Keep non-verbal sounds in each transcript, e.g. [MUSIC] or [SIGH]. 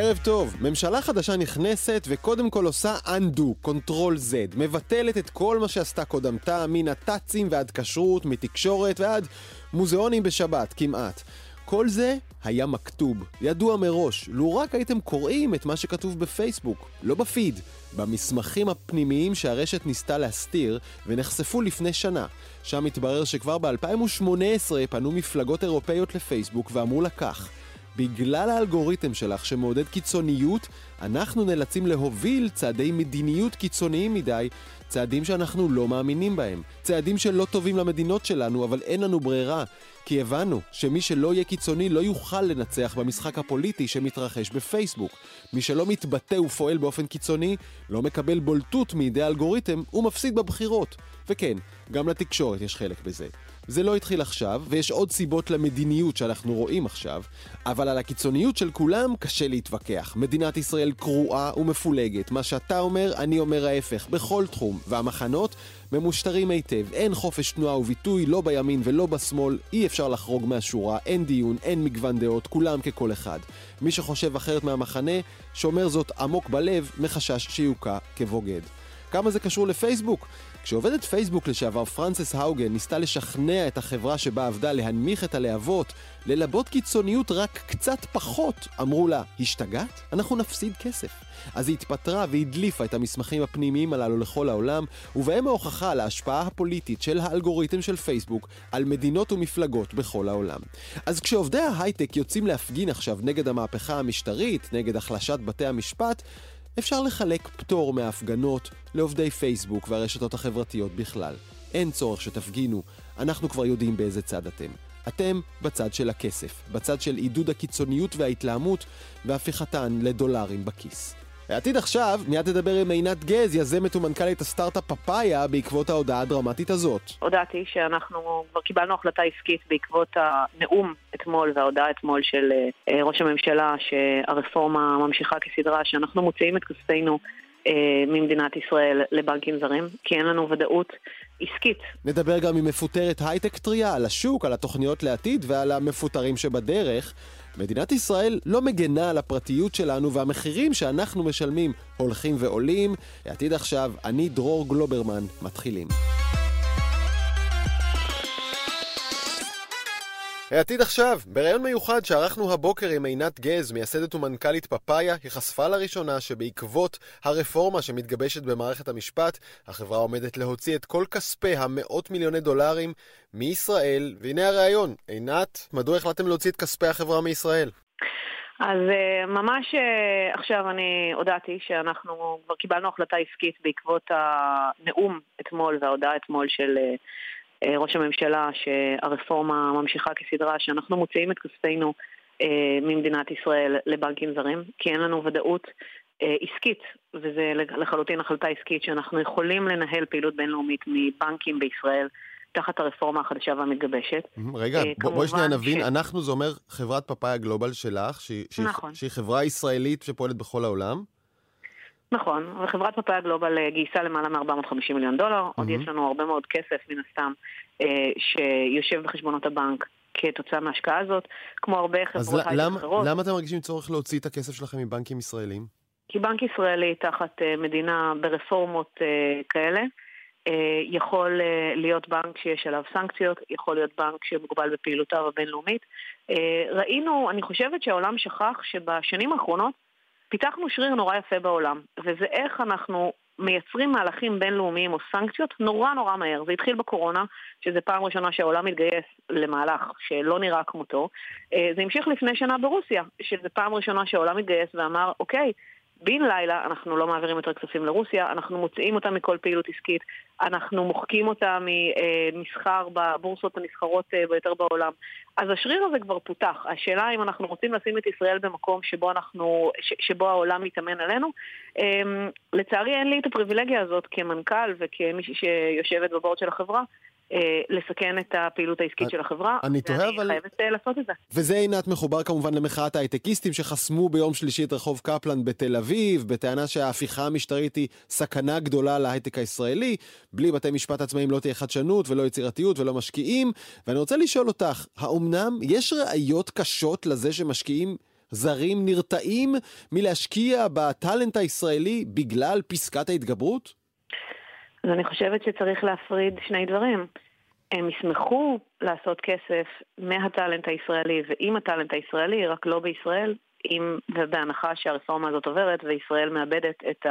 ערב טוב, ממשלה חדשה נכנסת וקודם כל עושה undo, Ctrl Z, מבטלת את כל מה שעשתה קודמתה, מנת"צים ועד כשרות, מתקשורת ועד מוזיאונים בשבת, כמעט. כל זה היה מכתוב, ידוע מראש, לו רק הייתם קוראים את מה שכתוב בפייסבוק, לא בפיד, במסמכים הפנימיים שהרשת ניסתה להסתיר ונחשפו לפני שנה. שם התברר שכבר ב-2018 פנו מפלגות אירופאיות לפייסבוק ואמרו לה כך: בגלל האלגוריתם שלך שמעודד קיצוניות, אנחנו נאלצים להוביל צעדי מדיניות קיצוניים מדי, צעדים שאנחנו לא מאמינים בהם. צעדים שלא טובים למדינות שלנו, אבל אין לנו ברירה. כי הבנו שמי שלא יהיה קיצוני לא יוכל לנצח במשחק הפוליטי שמתרחש בפייסבוק. מי שלא מתבטא ופועל באופן קיצוני, לא מקבל בולטות מידי האלגוריתם ומפסיד בבחירות. וכן, גם לתקשורת יש חלק בזה. זה לא התחיל עכשיו, ויש עוד סיבות למדיניות שאנחנו רואים עכשיו, אבל על הקיצוניות של כולם קשה להתווכח. מדינת ישראל קרועה ומפולגת. מה שאתה אומר, אני אומר ההפך, בכל תחום. והמחנות ממושטרים היטב. אין חופש תנועה וביטוי, לא בימין ולא בשמאל, אי אפשר לחרוג מהשורה, אין דיון, אין מגוון דעות, כולם ככל אחד. מי שחושב אחרת מהמחנה, שומר זאת עמוק בלב, מחשש שיוקע כבוגד. כמה זה קשור לפייסבוק? כשעובדת פייסבוק לשעבר פרנסס האוגן ניסתה לשכנע את החברה שבה עבדה להנמיך את הלהבות, ללבות קיצוניות רק קצת פחות, אמרו לה, השתגעת? אנחנו נפסיד כסף. אז היא התפטרה והדליפה את המסמכים הפנימיים הללו לכל העולם, ובהם ההוכחה על ההשפעה הפוליטית של האלגוריתם של פייסבוק על מדינות ומפלגות בכל העולם. אז כשעובדי ההייטק יוצאים להפגין עכשיו נגד המהפכה המשטרית, נגד החלשת בתי המשפט, אפשר לחלק פטור מההפגנות לעובדי פייסבוק והרשתות החברתיות בכלל. אין צורך שתפגינו, אנחנו כבר יודעים באיזה צד אתם. אתם בצד של הכסף, בצד של עידוד הקיצוניות וההתלהמות והפיכתן לדולרים בכיס. העתיד עכשיו, מיד תדבר עם עינת גז, יזמת ומנכ"לית הסטארט-אפ פאפאיה, בעקבות ההודעה הדרמטית הזאת. הודעתי שאנחנו כבר קיבלנו החלטה עסקית בעקבות הנאום אתמול וההודעה אתמול של אה, ראש הממשלה שהרפורמה ממשיכה כסדרה, שאנחנו מוציאים את כספינו אה, ממדינת ישראל לבנקים זרים, כי אין לנו ודאות עסקית. נדבר גם עם מפוטרת הייטק טריה, על השוק, על התוכניות לעתיד ועל המפוטרים שבדרך. מדינת ישראל לא מגנה על הפרטיות שלנו והמחירים שאנחנו משלמים הולכים ועולים. עתיד עכשיו, אני דרור גלוברמן, מתחילים. העתיד עכשיו, בריאיון מיוחד שערכנו הבוקר עם עינת גז, מייסדת ומנכ"לית פאפאיה, היא חשפה לראשונה שבעקבות הרפורמה שמתגבשת במערכת המשפט, החברה עומדת להוציא את כל כספי המאות מיליוני דולרים מישראל, והנה הריאיון. עינת, מדוע החלטתם להוציא את כספי החברה מישראל? אז אה, ממש אה, עכשיו אני הודעתי שאנחנו כבר קיבלנו החלטה עסקית בעקבות הנאום אתמול וההודעה אתמול של אה, ראש הממשלה שהרפורמה ממשיכה כסדרה, שאנחנו מוציאים את כספינו אה, ממדינת ישראל לבנקים זרים, כי אין לנו ודאות אה, עסקית, וזה לחלוטין החלטה עסקית שאנחנו יכולים לנהל פעילות בינלאומית מבנקים בישראל. תחת הרפורמה החדשה והמתגבשת. רגע, בואי בוא שנייה נבין, ש... אנחנו זה אומר חברת פאפאיה גלובל שלך, שהיא, נכון. שהיא חברה ישראלית שפועלת בכל העולם. נכון, וחברת פאפאיה גלובל אה, גייסה למעלה מ-450 מיליון דולר, mm-hmm. עוד יש לנו הרבה מאוד כסף מן הסתם אה, שיושב בחשבונות הבנק כתוצאה מההשקעה הזאת, כמו הרבה חברות הייטק אחרות. אז למה אתם מרגישים צורך להוציא את הכסף שלכם מבנקים ישראלים? כי בנק ישראלי תחת אה, מדינה ברפורמות אה, כאלה, אה, יכול אה, להיות בנק שיש עליו סנקציות, יכול להיות בנק שמוגבל בפעילותיו הבינלאומית. אה, ראינו, אני חושבת שהעולם שכח שבשנים האחרונות פיתחנו שריר נורא יפה בעולם, וזה איך אנחנו מייצרים מהלכים בינלאומיים או סנקציות נורא נורא מהר. זה התחיל בקורונה, שזו פעם ראשונה שהעולם מתגייס למהלך שלא נראה כמותו. אה, זה המשיך לפני שנה ברוסיה, שזו פעם ראשונה שהעולם מתגייס ואמר, אוקיי, בן לילה אנחנו לא מעבירים יותר כספים לרוסיה, אנחנו מוציאים אותה מכל פעילות עסקית, אנחנו מוחקים אותה ממסחר בבורסות הנסחרות אה, ביותר בעולם. אז השריר הזה כבר פותח. השאלה אם אנחנו רוצים לשים את ישראל במקום שבו, אנחנו, שבו העולם מתאמן עלינו. אמ, לצערי אין לי את הפריבילגיה הזאת כמנכ"ל וכמישהי שיושבת בבורד של החברה. אה, לסכן את הפעילות העסקית של החברה. אני תוהה אבל... ואני חייבת אה, לעשות את זה. וזה עינת מחובר כמובן למחאת ההייטקיסטים שחסמו ביום שלישי את רחוב קפלן בתל אביב, בטענה שההפיכה המשטרית היא סכנה גדולה להייטק הישראלי. בלי בתי משפט עצמאיים לא תהיה חדשנות ולא יצירתיות ולא משקיעים. ואני רוצה לשאול אותך, האומנם יש ראיות קשות לזה שמשקיעים זרים נרתעים מלהשקיע בטאלנט הישראלי בגלל פסקת ההתגברות? אז אני חושבת שצריך להפריד שני דברים. הם ישמחו לעשות כסף מהטאלנט הישראלי ועם הטאלנט הישראלי, רק לא בישראל, אם ובהנחה שהרפורמה הזאת עוברת וישראל מאבדת את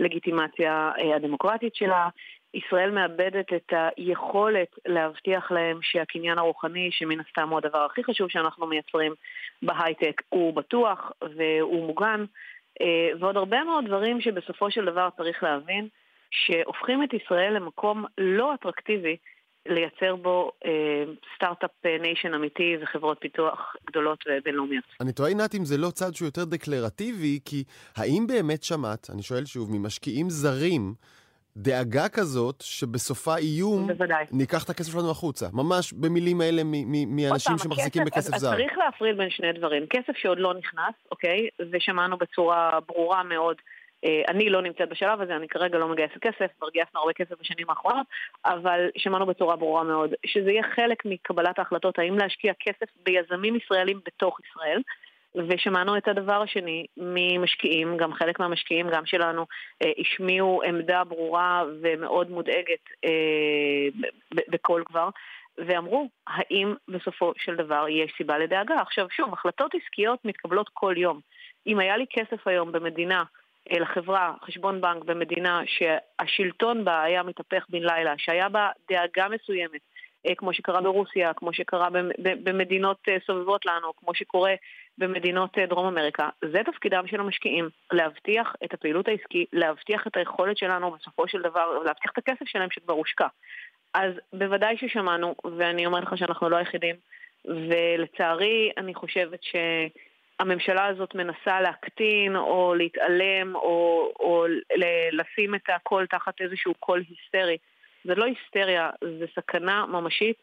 הלגיטימציה אה, הדמוקרטית שלה, ישראל מאבדת את היכולת להבטיח להם שהקניין הרוחני, שמן הסתם הוא הדבר הכי חשוב שאנחנו מייצרים בהייטק, הוא בטוח והוא מוגן, אה, ועוד הרבה מאוד דברים שבסופו של דבר צריך להבין, שהופכים את ישראל למקום לא אטרקטיבי לייצר בו אה, start-up nation אמיתי וחברות פיתוח גדולות ובינלאומיות. אני תוהה, עינת, אם זה לא צעד שהוא יותר דקלרטיבי, כי האם באמת שמעת, אני שואל שוב, ממשקיעים זרים, דאגה כזאת שבסופה איום, בוודאי. ניקח את הכסף שלנו החוצה. ממש במילים האלה מאנשים שמחזיקים כסף, בכסף אז, זר. אז צריך להפריד בין שני דברים. כסף שעוד לא נכנס, אוקיי? ושמענו בצורה ברורה מאוד אה, אני לא נמצאת בשלב הזה, אני כרגע לא מגייסת כסף, כבר גייסנו הרבה כסף בשנים האחרונות, אבל שמענו בצורה ברורה מאוד שזה יהיה חלק מקבלת ההחלטות האם להשקיע כסף ביזמים ישראלים בתוך ישראל. ושמענו את הדבר השני ממשקיעים, גם חלק מהמשקיעים, גם שלנו, אה, השמיעו עמדה ברורה ומאוד מודאגת אה, בקול כבר, ואמרו, האם בסופו של דבר יש סיבה לדאגה? עכשיו שוב, החלטות עסקיות מתקבלות כל יום. אם היה לי כסף היום במדינה לחברה, חשבון בנק במדינה שהשלטון בה היה מתהפך בן לילה, שהיה בה דאגה מסוימת, אה, כמו שקרה ברוסיה, כמו שקרה במדינות אה, סובבות לנו, כמו שקורה במדינות אה, דרום אמריקה. זה תפקידם של המשקיעים, להבטיח את הפעילות העסקית, להבטיח את היכולת שלנו בסופו של דבר, להבטיח את הכסף שלהם שכבר הושקע. אז בוודאי ששמענו, ואני אומרת לך שאנחנו לא היחידים, ולצערי אני חושבת ש... הממשלה הזאת מנסה להקטין או להתעלם או, או לשים את הכל תחת איזשהו קול היסטרי. זה לא היסטריה, זה סכנה ממשית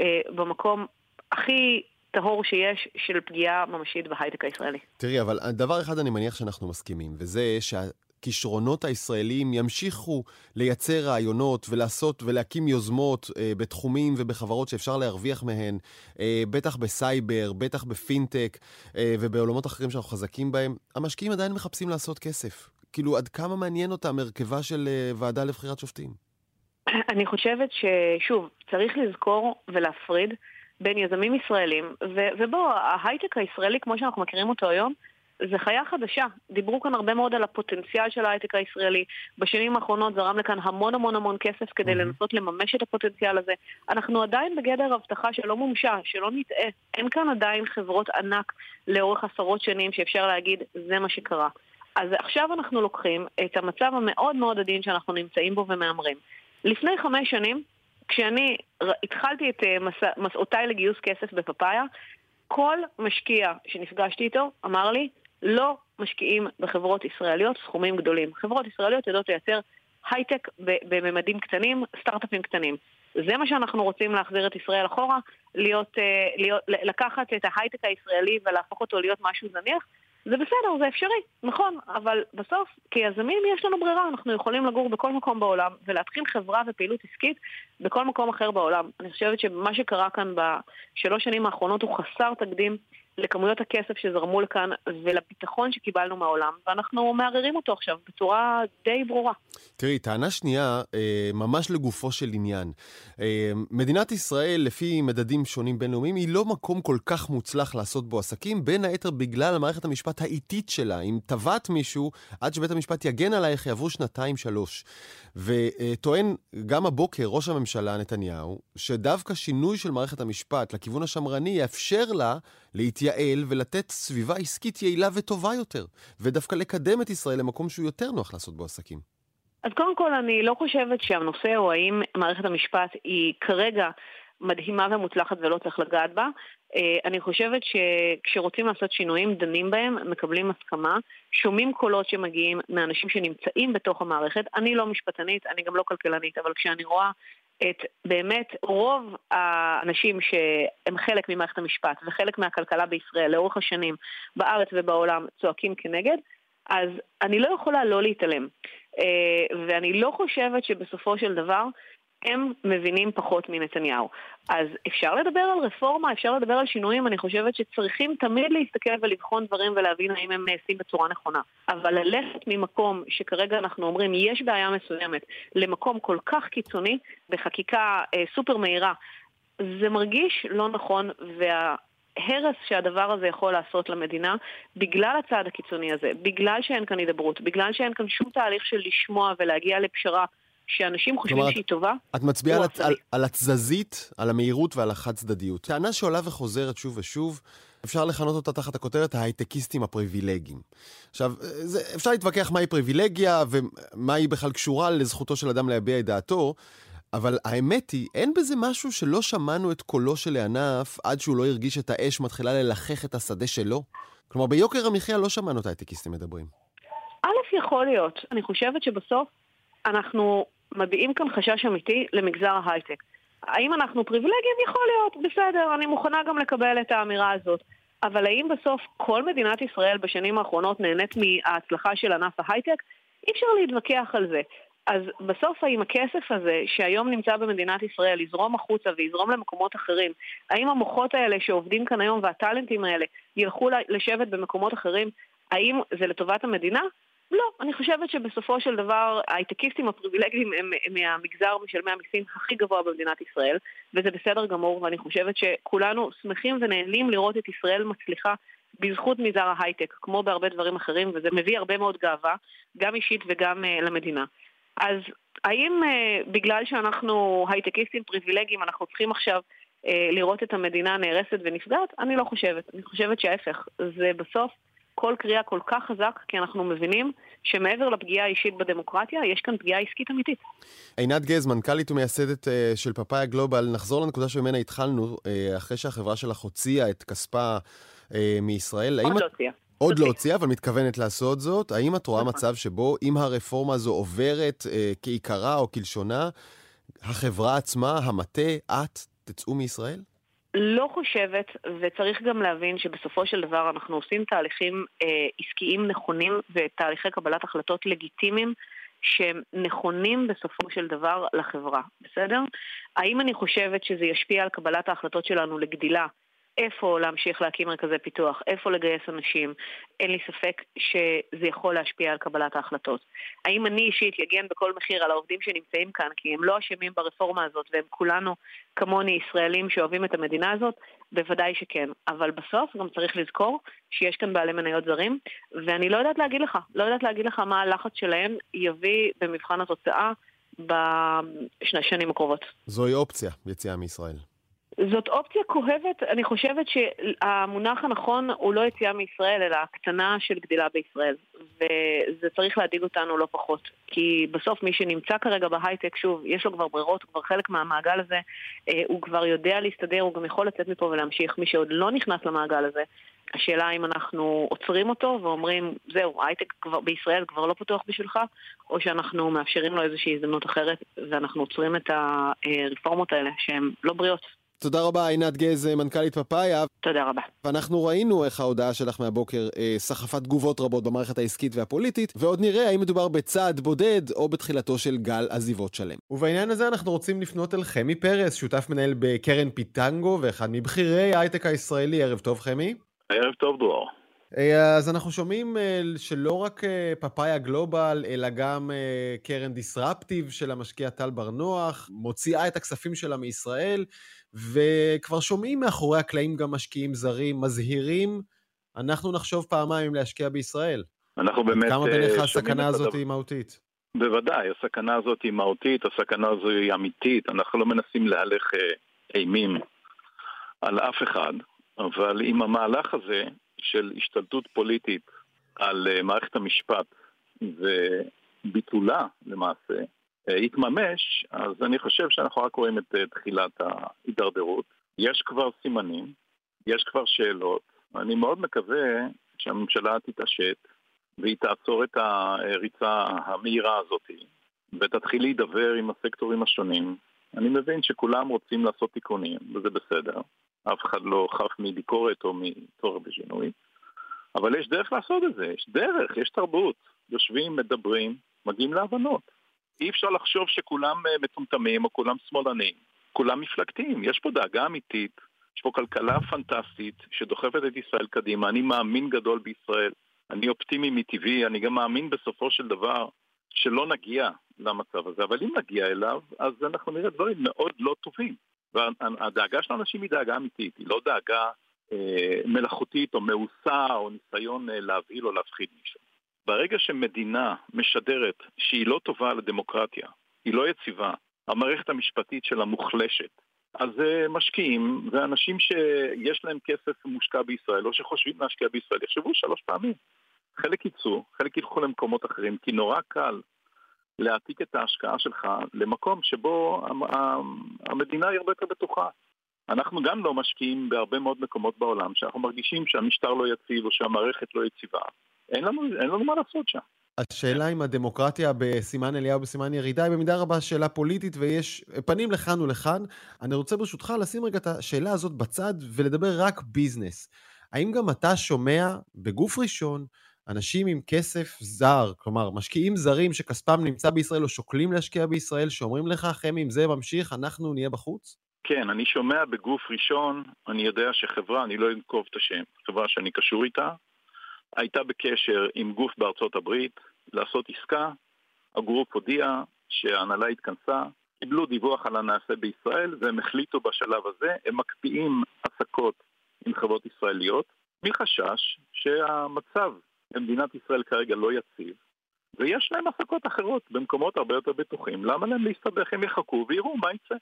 אה, במקום הכי טהור שיש של פגיעה ממשית בהייטק הישראלי. תראי, אבל דבר אחד אני מניח שאנחנו מסכימים, וזה שה... הכישרונות הישראלים ימשיכו לייצר רעיונות ולעשות ולהקים יוזמות אה, בתחומים ובחברות שאפשר להרוויח מהן, אה, בטח בסייבר, בטח בפינטק אה, ובעולמות אחרים שאנחנו חזקים בהם, המשקיעים עדיין מחפשים לעשות כסף. כאילו, עד כמה מעניין אותם הרכבה של אה, ועדה לבחירת שופטים? אני חושבת ששוב, צריך לזכור ולהפריד בין יזמים ישראלים, ו- ובוא, ההייטק הישראלי, כמו שאנחנו מכירים אותו היום, זה חיה חדשה. דיברו כאן הרבה מאוד על הפוטנציאל של ההייטק הישראלי. בשנים האחרונות זרם לכאן המון המון המון כסף כדי mm-hmm. לנסות לממש את הפוטנציאל הזה. אנחנו עדיין בגדר הבטחה שלא מומשה, שלא נטעה. אין כאן עדיין חברות ענק לאורך עשרות שנים שאפשר להגיד, זה מה שקרה. אז עכשיו אנחנו לוקחים את המצב המאוד מאוד עדין שאנחנו נמצאים בו ומהמרים. לפני חמש שנים, כשאני התחלתי את אה, מסע, מסעותיי לגיוס כסף בפאפאיה, כל משקיע שנפגשתי איתו אמר לי, לא משקיעים בחברות ישראליות סכומים גדולים. חברות ישראליות יודעות לייצר הייטק בממדים קטנים, סטארט-אפים קטנים. זה מה שאנחנו רוצים להחזיר את ישראל אחורה, להיות, אה, להיות, לקחת את ההייטק הישראלי ולהפוך אותו להיות משהו זניח, זה בסדר, זה אפשרי, נכון, אבל בסוף כיזמים יש לנו ברירה, אנחנו יכולים לגור בכל מקום בעולם ולהתחיל חברה ופעילות עסקית בכל מקום אחר בעולם. אני חושבת שמה שקרה כאן בשלוש שנים האחרונות הוא חסר תקדים. לכמויות הכסף שזרמו לכאן ולביטחון שקיבלנו מהעולם, ואנחנו מערערים אותו עכשיו בצורה די ברורה. תראי, טענה שנייה, אה, ממש לגופו של עניין. אה, מדינת ישראל, לפי מדדים שונים בינלאומיים, היא לא מקום כל כך מוצלח לעשות בו עסקים, בין היתר בגלל המערכת המשפט האיטית שלה. אם תבעת מישהו, עד שבית המשפט יגן עלייך, יעברו שנתיים-שלוש. וטוען גם הבוקר ראש הממשלה נתניהו, שדווקא שינוי של מערכת המשפט לכיוון השמרני יאפשר לה להתייעל ולתת סביבה עסקית יעילה וטובה יותר, ודווקא לקדם את ישראל למקום שהוא יותר נוח לעשות בו עסקים. אז קודם כל, אני לא חושבת שהנושא הוא האם מערכת המשפט היא כרגע מדהימה ומוצלחת ולא צריך לגעת בה. אה, אני חושבת שכשרוצים לעשות שינויים, דנים בהם, מקבלים הסכמה, שומעים קולות שמגיעים מאנשים שנמצאים בתוך המערכת. אני לא משפטנית, אני גם לא כלכלנית, אבל כשאני רואה את באמת רוב האנשים שהם חלק ממערכת המשפט וחלק מהכלכלה בישראל לאורך השנים בארץ ובעולם צועקים כנגד, אז אני לא יכולה לא להתעלם. אה, ואני לא חושבת שבסופו של דבר הם מבינים פחות מנתניהו. אז אפשר לדבר על רפורמה, אפשר לדבר על שינויים, אני חושבת שצריכים תמיד להסתכל ולבחון דברים ולהבין האם הם נעשים בצורה נכונה. אבל ללכת ממקום שכרגע אנחנו אומרים יש בעיה מסוימת למקום כל כך קיצוני בחקיקה אה, סופר מהירה, זה מרגיש לא נכון וה... הרס שהדבר הזה יכול לעשות למדינה בגלל הצעד הקיצוני הזה, בגלל שאין כאן הידברות, בגלל שאין כאן שום תהליך של לשמוע ולהגיע לפשרה שאנשים חושבים כלומר, שהיא טובה. את מצביעה על, על, על התזזית, על המהירות ועל החד צדדיות. טענה שעולה וחוזרת שוב ושוב, אפשר לכנות אותה תחת הכותרת ההייטקיסטים הפריבילגיים. עכשיו, זה, אפשר להתווכח מהי פריבילגיה ומה היא בכלל קשורה לזכותו של אדם להביע את דעתו, אבל האמת היא, אין בזה משהו שלא שמענו את קולו של הענף עד שהוא לא הרגיש את האש מתחילה ללחך את השדה שלו? כלומר, ביוקר המחיה לא שמענו את ההייטקיסטים מדברים. א', יכול להיות. אני חושבת שבסוף אנחנו מביעים כאן חשש אמיתי למגזר ההייטק. האם אנחנו פריבילגיים? יכול להיות, בסדר, אני מוכנה גם לקבל את האמירה הזאת. אבל האם בסוף כל מדינת ישראל בשנים האחרונות נהנית מההצלחה של ענף ההייטק? אי אפשר להתווכח על זה. אז בסוף האם הכסף הזה שהיום נמצא במדינת ישראל יזרום החוצה ויזרום למקומות אחרים, האם המוחות האלה שעובדים כאן היום והטאלנטים האלה ילכו לשבת במקומות אחרים, האם זה לטובת המדינה? לא, אני חושבת שבסופו של דבר ההייטקיסטים הפריבילגיים הם, מהמגזר משלמי המיסים הכי גבוה במדינת ישראל, וזה בסדר גמור, ואני חושבת שכולנו שמחים ונהנים לראות את ישראל מצליחה בזכות מגזר ההייטק, כמו בהרבה דברים אחרים, וזה מביא הרבה מאוד גאווה, גם אישית וגם uh, למדינה. אז האם uh, בגלל שאנחנו הייטקיסטים פריבילגיים, אנחנו צריכים עכשיו uh, לראות את המדינה נהרסת ונפגעת? אני לא חושבת. אני חושבת שההפך. זה בסוף כל קריאה כל כך חזק, כי אנחנו מבינים שמעבר לפגיעה האישית בדמוקרטיה, יש כאן פגיעה עסקית אמיתית. עינת גז, מנכ"לית ומייסדת uh, של פאפאיה גלובל, נחזור לנקודה שממנה התחלנו, uh, אחרי שהחברה שלך הוציאה את כספה uh, מישראל. עוד לא הוציאה. עוד לא הוציאה, אבל מתכוונת לעשות זאת. האם את רואה נכון. מצב שבו אם הרפורמה הזו עוברת אה, כעיקרה או כלשונה, החברה עצמה, המטה, את, תצאו מישראל? לא חושבת, וצריך גם להבין שבסופו של דבר אנחנו עושים תהליכים אה, עסקיים נכונים ותהליכי קבלת החלטות לגיטימיים שהם נכונים בסופו של דבר לחברה, בסדר? האם אני חושבת שזה ישפיע על קבלת ההחלטות שלנו לגדילה איפה להמשיך להקים מרכזי פיתוח, איפה לגייס אנשים, אין לי ספק שזה יכול להשפיע על קבלת ההחלטות. האם אני אישית יגן בכל מחיר על העובדים שנמצאים כאן, כי הם לא אשמים ברפורמה הזאת והם כולנו כמוני ישראלים שאוהבים את המדינה הזאת? בוודאי שכן. אבל בסוף גם צריך לזכור שיש כאן בעלי מניות זרים, ואני לא יודעת להגיד לך, לא יודעת להגיד לך מה הלחץ שלהם יביא במבחן התוצאה בשנים הקרובות. זוהי אופציה, יציאה מישראל. זאת אופציה כואבת, אני חושבת שהמונח הנכון הוא לא יציאה מישראל, אלא הקטנה של גדילה בישראל. וזה צריך להדאיג אותנו לא פחות. כי בסוף מי שנמצא כרגע בהייטק, שוב, יש לו כבר ברירות, הוא כבר חלק מהמעגל הזה, אה, הוא כבר יודע להסתדר, הוא גם יכול לצאת מפה ולהמשיך. מי שעוד לא נכנס למעגל הזה, השאלה אם אנחנו עוצרים אותו ואומרים, זהו, ההייטק כבר, בישראל כבר לא פתוח בשבילך, או שאנחנו מאפשרים לו איזושהי הזדמנות אחרת, ואנחנו עוצרים את הרפורמות האלה, שהן לא בריאות. תודה רבה, עינת גז, מנכ"לית פאפאיה. תודה רבה. ואנחנו ראינו איך ההודעה שלך מהבוקר אה, סחפה תגובות רבות במערכת העסקית והפוליטית, ועוד נראה האם מדובר בצעד בודד או בתחילתו של גל עזיבות שלם. ובעניין הזה אנחנו רוצים לפנות אל חמי פרס, שותף מנהל בקרן פיטנגו ואחד מבכירי ההייטק הישראלי. ערב טוב, חמי. ערב טוב, דרור. אה, אז אנחנו שומעים אה, שלא רק פאפאיה אה, גלובל, אלא גם קרן דיסרפטיב של המשקיע טל בר נוח, מוציאה את הכספים שלה מישראל, וכבר שומעים מאחורי הקלעים גם משקיעים זרים מזהירים, אנחנו נחשוב פעמיים אם להשקיע בישראל. אנחנו באמת כמה בעיניך הסכנה הזאת היא מהותית? בוודאי, הסכנה הזאת היא מהותית, הסכנה הזו היא אמיתית, אנחנו לא מנסים להלך אימים על אף אחד, אבל עם המהלך הזה של השתלטות פוליטית על אה, מערכת המשפט וביטולה למעשה אה, יתממש, אז אני חושב שאנחנו רק רואים את אה, תחילת ההידרדרות. יש כבר סימנים, יש כבר שאלות, אני מאוד מקווה שהממשלה תתעשת והיא תעצור את הריצה המהירה הזאת ותתחיל להידבר עם הסקטורים השונים. אני מבין שכולם רוצים לעשות תיקונים, וזה בסדר. אף אחד לא חף מביקורת או מצורך בשינוי. אבל יש דרך לעשות את זה, יש דרך, יש תרבות. יושבים, מדברים, מגיעים להבנות. אי אפשר לחשוב שכולם אה, מטומטמים או כולם שמאלנים. כולם מפלגתיים. יש פה דאגה אמיתית, יש פה כלכלה פנטסטית שדוחפת את ישראל קדימה. אני מאמין גדול בישראל, אני אופטימי מטבעי, אני גם מאמין בסופו של דבר שלא נגיע למצב הזה, אבל אם נגיע אליו, אז אנחנו נראה דברים מאוד לא טובים. והדאגה של האנשים היא דאגה אמיתית, היא לא דאגה אה, מלאכותית או מאוסה או ניסיון אה, להבהיל או להפחיד מישהו. ברגע שמדינה משדרת שהיא לא טובה לדמוקרטיה, היא לא יציבה, המערכת המשפטית שלה מוחלשת, אז אה, משקיעים ואנשים שיש להם כסף מושקע בישראל או שחושבים להשקיע בישראל יחשבו שלוש פעמים. חלק יצאו, חלק ילכו למקומות אחרים, כי נורא קל להעתיק את ההשקעה שלך למקום שבו המדינה היא הרבה יותר בטוחה. אנחנו גם לא משקיעים בהרבה מאוד מקומות בעולם שאנחנו מרגישים שהמשטר לא יציב או שהמערכת לא יציבה. אין לנו, אין לנו מה לעשות שם. השאלה אם הדמוקרטיה בסימן עלייה או בסימן ירידה היא במידה רבה שאלה פוליטית ויש פנים לכאן ולכאן. אני רוצה ברשותך לשים רגע את השאלה הזאת בצד ולדבר רק ביזנס. האם גם אתה שומע בגוף ראשון אנשים עם כסף זר, כלומר משקיעים זרים שכספם נמצא בישראל או שוקלים להשקיע בישראל, שאומרים לך, חמי, אם זה ממשיך, אנחנו נהיה בחוץ? כן, אני שומע בגוף ראשון, אני יודע שחברה, אני לא אנקוב את השם, חברה שאני קשור איתה, הייתה בקשר עם גוף בארצות הברית לעשות עסקה, הגרופ הודיע שההנהלה התכנסה, קיבלו דיווח על הנעשה בישראל והם החליטו בשלב הזה, הם מקפיאים עסקות עם חברות ישראליות מחשש שהמצב במדינת ישראל כרגע לא יציב ויש להם עסקות אחרות במקומות הרבה יותר בטוחים. למה להם להסתבך? הם יחכו ויראו מה יצא.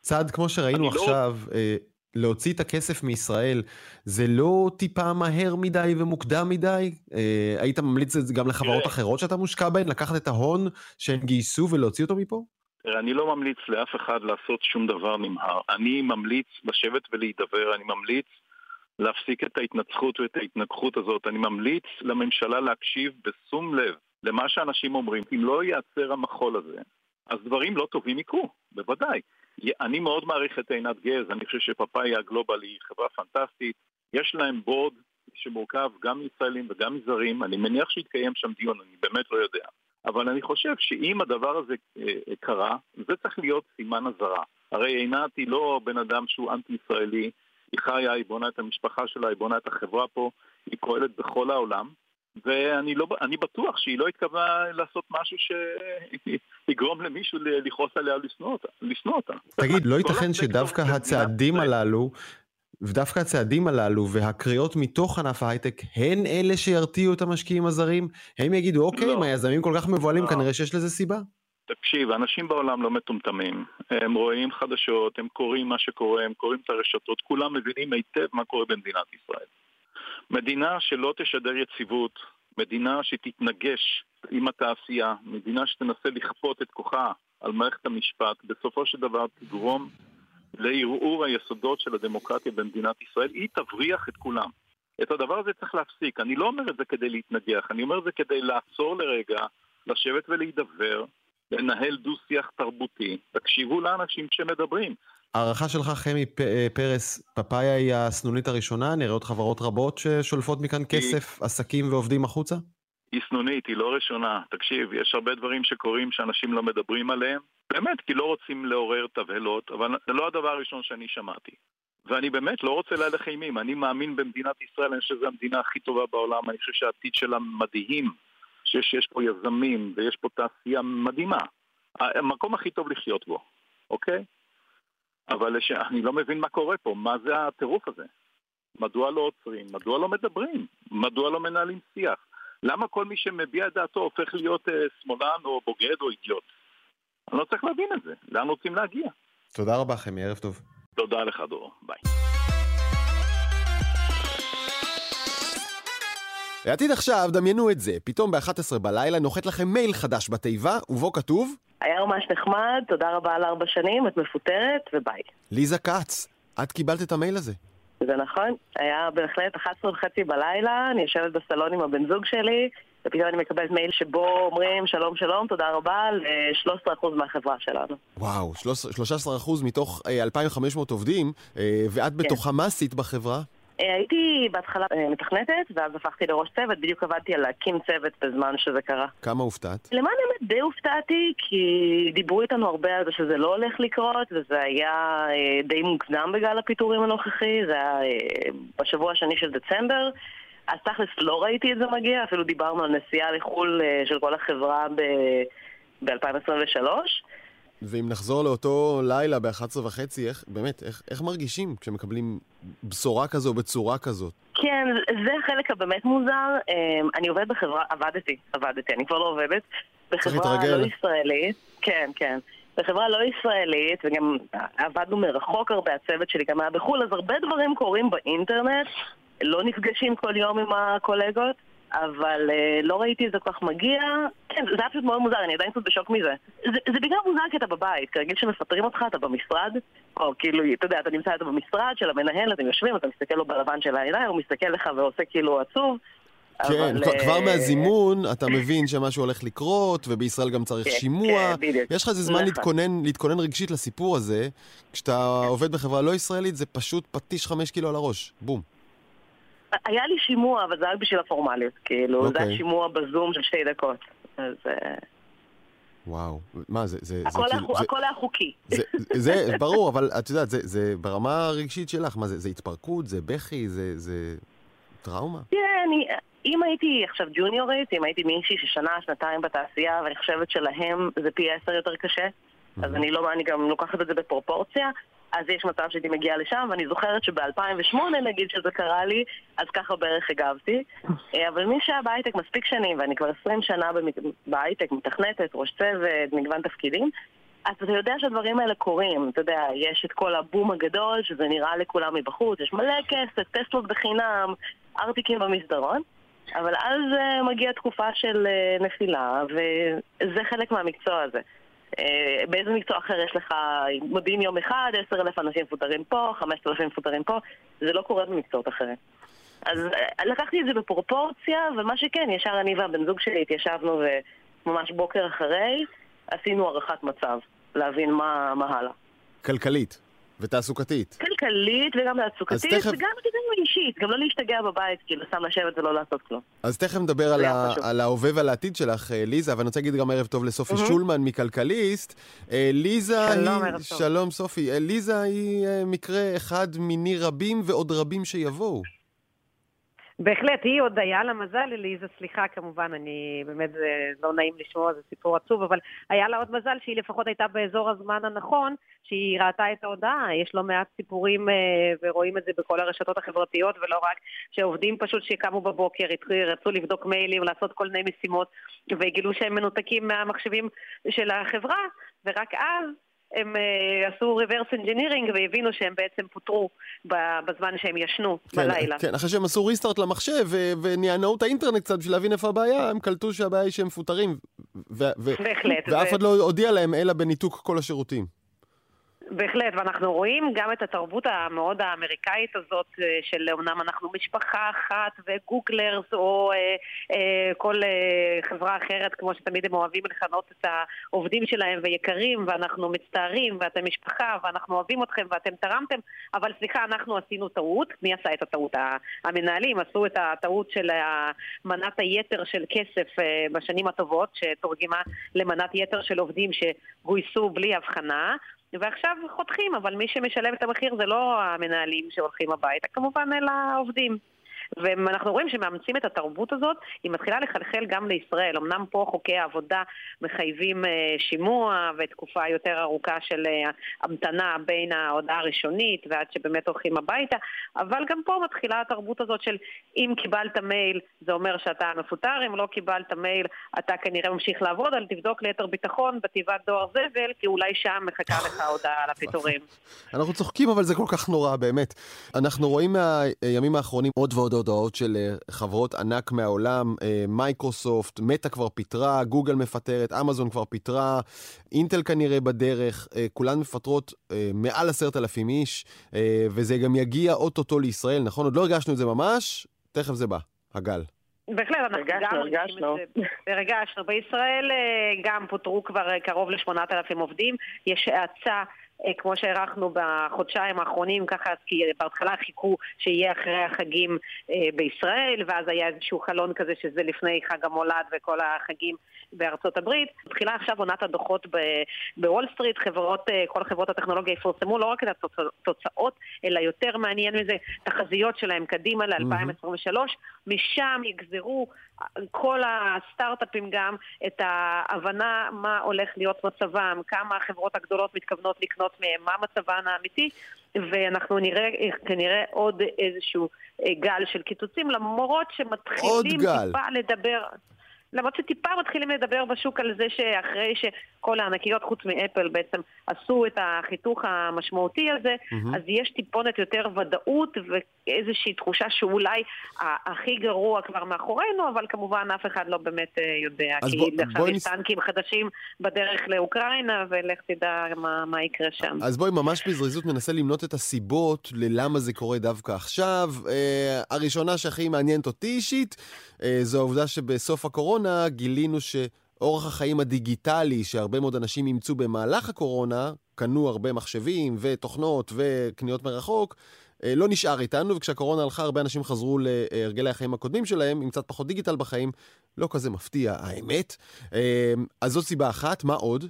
צעד כמו שראינו לא עכשיו, לא... להוציא את הכסף מישראל, זה לא טיפה מהר מדי ומוקדם מדי? אה, היית ממליץ את זה גם לחברות אחרות שאתה מושקע בהן, לקחת את ההון שהם גייסו ולהוציא אותו מפה? אני לא ממליץ לאף אחד לעשות שום דבר נמהר. אני ממליץ לשבת ולהידבר, אני ממליץ להפסיק את ההתנצחות ואת ההתנגחות הזאת. אני ממליץ לממשלה להקשיב בשום לב למה שאנשים אומרים. אם לא ייעצר המחול הזה, אז דברים לא טובים יקרו, בוודאי. אני מאוד מעריך את עינת גז, אני חושב שפאפאיה גלובל היא חברה פנטסטית. יש להם בורד שמורכב גם מישראלים וגם מזרים, אני מניח שיתקיים שם דיון, אני באמת לא יודע. אבל אני חושב שאם הדבר הזה אה, קרה, זה צריך להיות סימן אזהרה. הרי עינת היא לא בן אדם שהוא אנטי-ישראלי, היא חיה, היא בונה את המשפחה שלה, היא בונה את החברה פה, היא פועלת בכל העולם, ואני לא, בטוח שהיא לא התכוונה לעשות משהו שיגרום למישהו לכעוס עליה לשנוא אותה. תגיד, לא [LAUGHS] ייתכן שדווקא הצעדים הללו, ודווקא הצעדים הללו והקריאות מתוך ענף ההייטק הן אלה שירתיעו את המשקיעים הזרים? הם יגידו, אוקיי, לא. אם היזמים כל כך מבוהלים, לא. כנראה שיש לזה סיבה. תקשיב, אנשים בעולם לא מטומטמים. הם רואים חדשות, הם קוראים מה שקורה, הם קוראים את הרשתות, כולם מבינים היטב מה קורה במדינת ישראל. מדינה שלא תשדר יציבות, מדינה שתתנגש עם התעשייה, מדינה שתנסה לכפות את כוחה על מערכת המשפט, בסופו של דבר תגרום לערעור היסודות של הדמוקרטיה במדינת ישראל, היא תבריח את כולם. את הדבר הזה צריך להפסיק. אני לא אומר את זה כדי להתנגח, אני אומר את זה כדי לעצור לרגע, לשבת ולהידבר, לנהל דו-שיח תרבותי. תקשיבו לאנשים שמדברים. הערכה שלך, חמי אה, פרס, פאפאיה היא הסנונית הראשונה? נראה עוד חברות רבות ששולפות מכאן כסף, היא... עסקים ועובדים החוצה? היא סנונית, היא לא ראשונה. תקשיב, יש הרבה דברים שקורים שאנשים לא מדברים עליהם. באמת, כי לא רוצים לעורר תבהלות, אבל זה לא הדבר הראשון שאני שמעתי. ואני באמת לא רוצה להלך אימים. אני מאמין במדינת ישראל, אני חושב שזו המדינה הכי טובה בעולם, אני חושב שהעתיד שלה מדהים. שיש פה יזמים ויש פה תעשייה מדהימה. המקום הכי טוב לחיות בו, אוקיי? אבל אני לא מבין מה קורה פה, מה זה הטירוף הזה? מדוע לא עוצרים? מדוע לא מדברים? מדוע לא מנהלים שיח? למה כל מי שמביע את דעתו הופך להיות uh, שמאלן או בוגד או אידיוט? אני לא צריך להבין את זה. לאן רוצים להגיע? תודה רבה, חמי, ערב טוב. תודה לך, דור. ביי. לעתיד עכשיו, דמיינו את זה, פתאום ב-11 בלילה נוחת לכם מייל חדש בתיבה, ובו כתוב... היה ממש נחמד, תודה רבה על ארבע שנים, את מפוטרת, וביי. ליזה כץ, את קיבלת את המייל הזה. זה נכון, היה בהחלט 11 וחצי בלילה, אני יושבת בסלון עם הבן זוג שלי, ופתאום אני מקבלת מייל שבו אומרים שלום שלום, תודה רבה ל-13% מהחברה שלנו. וואו, 13% מתוך 2,500 אה, עובדים, אה, ואת כן. בתוכה מה עשית בחברה? אה, הייתי בהתחלה אה, מתכנתת, ואז הפכתי לראש צוות, בדיוק עבדתי על להקים צוות בזמן שזה קרה. כמה הופתעת? למען האמת די הופתעתי, כי דיברו איתנו הרבה על זה שזה לא הולך לקרות, וזה היה אה, די מוקדם בגלל הפיטורים הנוכחי, זה היה בשבוע השני של דצמבר. אז תכלס לא ראיתי את זה מגיע, אפילו דיברנו על נסיעה לחו"ל של כל החברה ב-2023. ואם נחזור לאותו לילה ב-11 וחצי, איך, באמת, איך, איך מרגישים כשמקבלים בשורה כזו בצורה כזאת? כן, זה החלק הבאמת מוזר. אמ, אני עובדת בחברה, עבדתי, עבדתי, אני כבר לא עובדת. בחברה לא ישראלית, כן, כן. בחברה לא ישראלית, וגם עבדנו מרחוק הרבה, הצוות שלי גם היה בחו"ל, אז הרבה דברים קורים באינטרנט, לא נפגשים כל יום עם הקולגות. אבל uh, לא ראיתי את זה כל כך מגיע. כן, זה היה פשוט מאוד מוזר, אני עדיין קצת בשוק מזה. זה, זה בגלל מוזר כי אתה בבית, כרגיל שמפטרים אותך, אתה במשרד, או כאילו, אתה יודע, אתה נמצא אתה במשרד של המנהל, אתם יושבים, אתה מסתכל לו בלבן של העיניים, הוא מסתכל לך ועושה כאילו עצוב. כן, אבל, כבר uh... מהזימון אתה מבין שמשהו הולך לקרות, ובישראל גם צריך כן, שימוע. כן, בדיוק. יש לך איזה זמן נכון. להתכונן, להתכונן רגשית לסיפור הזה. כשאתה עובד בחברה לא ישראלית, זה פשוט פטיש חמש קילו על הראש. בום. היה לי שימוע, אבל זה היה בשביל הפורמליות. כאילו, okay. זה היה אוקיי. שימוע בזום של שתי דקות. אז... אה, וואו, מה זה, זה, הכל, זה, כאילו, זה, הכל היה חוקי. זה, זה, זה ברור, אבל את יודעת, זה, זה ברמה הרגשית שלך, מה זה, זה התפרקות, זה בכי, זה, זה טראומה? כן, אני, אם הייתי עכשיו ג'וניורית, אם הייתי מישהי ששנה, שנתיים בתעשייה, ואני חושבת שלהם זה פי עשר יותר קשה, mm-hmm. אז אני לא, אני גם לוקחת את זה בפרופורציה, אז יש מצב שהייתי מגיעה לשם, ואני זוכרת שב-2008 נגיד שזה קרה לי, אז ככה בערך הגבתי. אה, אבל מי שהיה בהייטק מספיק שנים, ואני כבר 20 שנה בהייטק, מתכנתת, ראש צוות, מגוון תפקידים, אז אתה יודע שהדברים האלה קורים, אתה יודע, יש את כל הבום הגדול, שזה נראה לכולם מבחוץ, יש מלא כסף, טסטות בחינם, ארטיקים במסדרון, אבל אז uh, מגיעה תקופה של uh, נפילה, וזה חלק מהמקצוע הזה. אה, באיזה מקצוע אחר יש לך, מודיעים יום אחד, עשר אלף אנשים מפוטרים פה, חמשת אלפים מפוטרים פה, זה לא קורה במקצועות אחרים. אז אה, לקחתי את זה בפרופורציה, ומה שכן, ישר אני והבן זוג שלי התיישבנו וממש בוקר אחרי עשינו הערכת מצב, להבין מה, מה הלאה. כלכלית. ותעסוקתית. כלכלית וגם תעסוקתית, תכף... וגם גם אישית, גם לא להשתגע בבית, כאילו, סתם לשבת ולא לעשות כלום. אז תכף נדבר על, ה... על ההווה ועל העתיד שלך, אה, ליזה, אבל אני רוצה להגיד גם ערב טוב לסופי mm-hmm. שולמן מכלכליסט. אה, ליזה שלום, היא... ערב טוב. שלום, סופי. אה, ליזה היא מקרה אחד מיני רבים ועוד רבים שיבואו. בהחלט, היא עוד היה לה מזל, אליזה, סליחה כמובן, אני באמת, זה לא נעים לשמוע, זה סיפור עצוב, אבל היה לה עוד מזל שהיא לפחות הייתה באזור הזמן הנכון, שהיא ראתה את ההודעה. יש לא מעט סיפורים, אה, ורואים את זה בכל הרשתות החברתיות, ולא רק, שעובדים פשוט שקמו בבוקר, רצו לבדוק מיילים, לעשות כל מיני משימות, וגילו שהם מנותקים מהמחשבים של החברה, ורק אז הם uh, עשו reverse engineering והבינו שהם בעצם פוטרו בזמן שהם ישנו כן, בלילה. כן, אחרי שהם עשו ריסטארט למחשב ונענעו את האינטרנט קצת בשביל להבין איפה הבעיה, הם קלטו שהבעיה היא שהם מפוטרים. בהחלט. ואף אחד ו... לא הודיע להם אלא בניתוק כל השירותים. בהחלט, ואנחנו רואים גם את התרבות המאוד האמריקאית הזאת אה, של אומנם אנחנו משפחה אחת וגוגלרס או אה, אה, כל אה, חברה אחרת, כמו שתמיד הם אוהבים לכנות את העובדים שלהם ויקרים, ואנחנו מצטערים, ואתם משפחה, ואנחנו אוהבים אתכם, ואתם תרמתם, אבל סליחה, אנחנו עשינו טעות. מי עשה את הטעות? המנהלים עשו את הטעות של מנת היתר של כסף אה, בשנים הטובות, שתורגמה למנת יתר של עובדים שגויסו בלי הבחנה. ועכשיו חותכים, אבל מי שמשלם את המחיר זה לא המנהלים שהולכים הביתה, כמובן אלא העובדים. ואנחנו רואים שמאמצים את התרבות הזאת, היא מתחילה לחלחל גם לישראל. אמנם פה חוקי העבודה מחייבים אה, שימוע ותקופה יותר ארוכה של אה, המתנה בין ההודעה הראשונית ועד שבאמת הולכים הביתה, אבל גם פה מתחילה התרבות הזאת של אם קיבלת מייל זה אומר שאתה מפוטר, אם לא קיבלת מייל אתה כנראה ממשיך לעבוד, אבל תבדוק ליתר ביטחון בתיבת דואר זבל, כי אולי שם מחכה לך הודעה על הפיטורים. אנחנו צוחקים, אבל זה כל כך נורא, באמת. אנחנו רואים מהימים האחרונים עוד ועוד הודעות של אה, חברות ענק מהעולם, אה, מייקרוסופט, מטא כבר פיטרה, גוגל מפטרת, אמזון כבר פיטרה, אינטל כנראה בדרך, אה, כולן מפטרות מעל עשרת אלפים איש, וזה גם יגיע אוטוטו לישראל, נכון? עוד לא הרגשנו את זה ממש, תכף זה בא, הגל. בהחלט, אנחנו גם הרגשנו. הרגשנו. בישראל גם פוטרו כבר קרוב ל-8,000 עובדים. יש האצה כמו שהערכנו בחודשיים האחרונים, ככה, כי בהתחלה חיכו שיהיה אחרי החגים אה, בישראל, ואז היה איזשהו חלון כזה שזה לפני חג המולד וכל החגים בארצות הברית. מתחילה עכשיו עונת הדוחות בוול סטריט, חברות, אה, כל חברות הטכנולוגיה יפורסמו לא רק את התוצאות, אלא יותר מעניין מזה, תחזיות שלהם קדימה ל-2023. משם יגזרו כל הסטארט-אפים גם את ההבנה מה הולך להיות מצבם, כמה החברות הגדולות מתכוונות לקנות מהם, מה מצבן האמיתי, ואנחנו נראה כנראה עוד איזשהו אה, גל של קיצוצים, למרות שמתחילים טיפה לדבר... למרות שטיפה מתחילים לדבר בשוק על זה שאחרי שכל הענקיות חוץ מאפל בעצם עשו את החיתוך המשמעותי הזה, mm-hmm. אז יש טיפונת יותר ודאות ואיזושהי תחושה שאולי הכי גרוע כבר מאחורינו, אבל כמובן אף אחד לא באמת אה, יודע. כי בוא, עכשיו בוא יש נס... טנקים חדשים בדרך לאוקראינה, ולך תדע מה, מה יקרה שם. אז בואי ממש בזריזות ננסה למנות את הסיבות ללמה זה קורה דווקא עכשיו. אה, הראשונה שהכי מעניינת אותי אישית, אה, זו העובדה שבסוף הקורונה גילינו שאורח החיים הדיגיטלי שהרבה מאוד אנשים אימצו במהלך הקורונה, קנו הרבה מחשבים ותוכנות וקניות מרחוק, לא נשאר איתנו, וכשהקורונה הלכה הרבה אנשים חזרו להרגלי החיים הקודמים שלהם, עם קצת פחות דיגיטל בחיים. לא כזה מפתיע, האמת. אה, אז זאת סיבה אחת, מה עוד?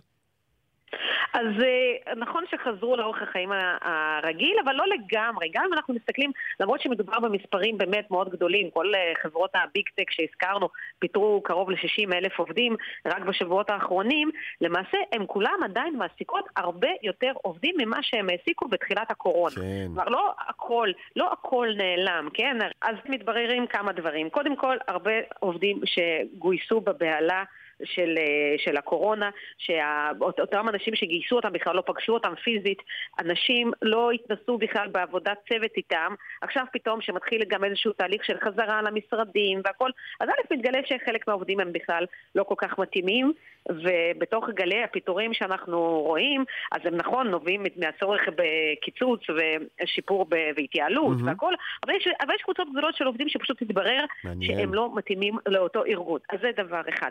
אז אה, נכון שחזרו לאורך החיים הרגיל, אבל לא לגמרי. גם אם אנחנו מסתכלים, למרות שמדובר במספרים באמת מאוד גדולים, כל אה, חברות הביג טק שהזכרנו פיטרו קרוב ל-60 אלף עובדים רק בשבועות האחרונים, למעשה הם כולם עדיין מעסיקות הרבה יותר עובדים ממה שהם העסיקו בתחילת הקורונה. כן. כלומר, לא הכל, לא הכל נעלם, כן? אז מתבררים כמה דברים. קודם כל, הרבה עובדים שגויסו בבהלה של, אה, של הקורונה, שאותם אנשים שגייסו אותם בכלל לא פגשו אותם פיזית, אנשים לא התנסו בכלל בעבודת צוות איתם, עכשיו פתאום שמתחיל גם איזשהו תהליך של חזרה למשרדים והכל, אז א' מתגלה שחלק מהעובדים הם בכלל לא כל כך מתאימים, ובתוך גלי הפיטורים שאנחנו רואים, אז הם נכון נובעים מהצורך בקיצוץ ושיפור והתייעלות mm-hmm. והכל, אבל יש, אבל יש קבוצות גדולות של עובדים שפשוט מתברר שהם לא מתאימים לאותו ארגון. אז זה דבר אחד.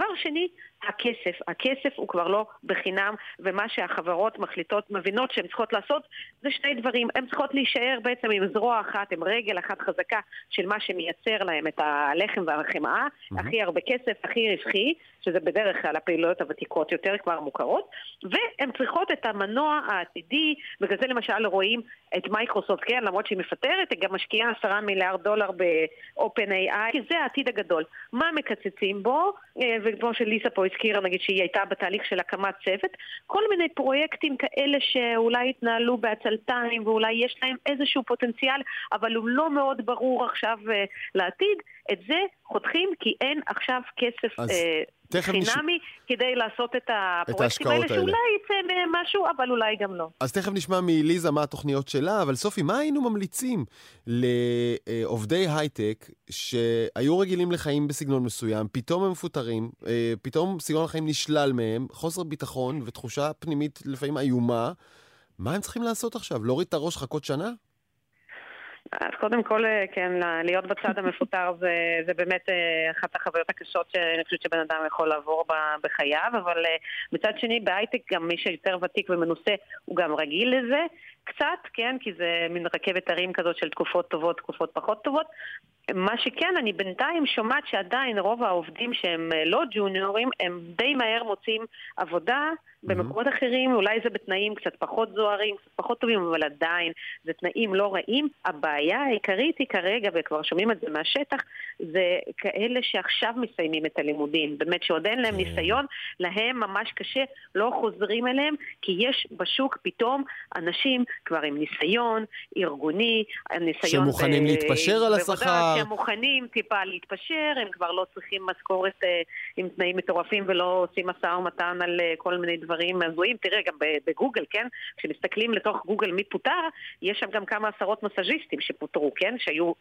ודבר שני, הכסף. הכסף הוא כבר לא בחינם, ומה שהחברות מחליטות, מבינות שהן צריכות לעשות, זה שני דברים. הן צריכות להישאר בעצם עם זרוע אחת, עם רגל אחת חזקה של מה שמייצר להם את הלחם והחמאה, mm-hmm. הכי הרבה כסף, הכי רווחי, שזה בדרך כלל הפעילויות הוותיקות יותר כבר מוכרות, והן צריכות את המנוע העתידי, בגלל זה למשל רואים את מייקרוסופט, כן, למרות שהיא מפטרת, היא גם משקיעה עשרה מיליארד דולר ב-open AI, כי זה העתיד הגדול. מה מקצצים בו? אה, וכמו שליסה פה הזכירה, נגיד שהיא הייתה בתהליך של הקמת צוות, כל מיני פרויקטים כאלה שאולי התנהלו בעצלתיים ואולי יש להם איזשהו פוטנציאל, אבל הוא לא מאוד ברור עכשיו uh, לעתיד, את זה חותכים כי אין עכשיו כסף uh, חינמי. כדי לעשות את הפרויקטים האלה, שאולי יצא משהו, אבל אולי גם לא. אז תכף נשמע מליזה מה התוכניות שלה, אבל סופי, מה היינו ממליצים לעובדי הייטק שהיו רגילים לחיים בסגנון מסוים, פתאום הם מפוטרים, אה, פתאום סגנון החיים נשלל מהם, חוסר ביטחון ותחושה פנימית לפעמים איומה, מה הם צריכים לעשות עכשיו? להוריד את הראש, חכות שנה? אז קודם כל, אה, כן, להיות בצד המפוטר [LAUGHS] זה, זה באמת אה, אחת החוויות הקשות שאני חושבת שבן אדם יכול לעבור בחייו, אבל אה, מצד שני, בהייטק גם מי שיותר ותיק ומנוסה הוא גם רגיל לזה קצת, כן, כי זה מין רכבת הרים כזאת של תקופות טובות, תקופות פחות טובות. מה שכן, אני בינתיים שומעת שעדיין רוב העובדים שהם לא ג'וניורים, הם די מהר מוצאים עבודה. במקומות mm-hmm. אחרים אולי זה בתנאים קצת פחות זוהרים, קצת פחות טובים, אבל עדיין זה תנאים לא רעים. הבעיה העיקרית היא כרגע, וכבר שומעים את זה מהשטח, זה כאלה שעכשיו מסיימים את הלימודים. באמת שעוד אין להם כן. ניסיון, להם ממש קשה, לא חוזרים אליהם, כי יש בשוק פתאום אנשים כבר עם ניסיון ארגוני, ניסיון... שמוכנים ב... להתפשר על השכר. שהם מוכנים טיפה להתפשר, הם כבר לא צריכים משכורת אה, עם תנאים מטורפים ולא עושים משא ומתן על אה, כל מיני דברים. הזויים. תראה, גם בגוגל, כן? כשמסתכלים לתוך גוגל מי פוטר, יש שם גם כמה עשרות מסאז'יסטים שפוטרו, כן? שהיו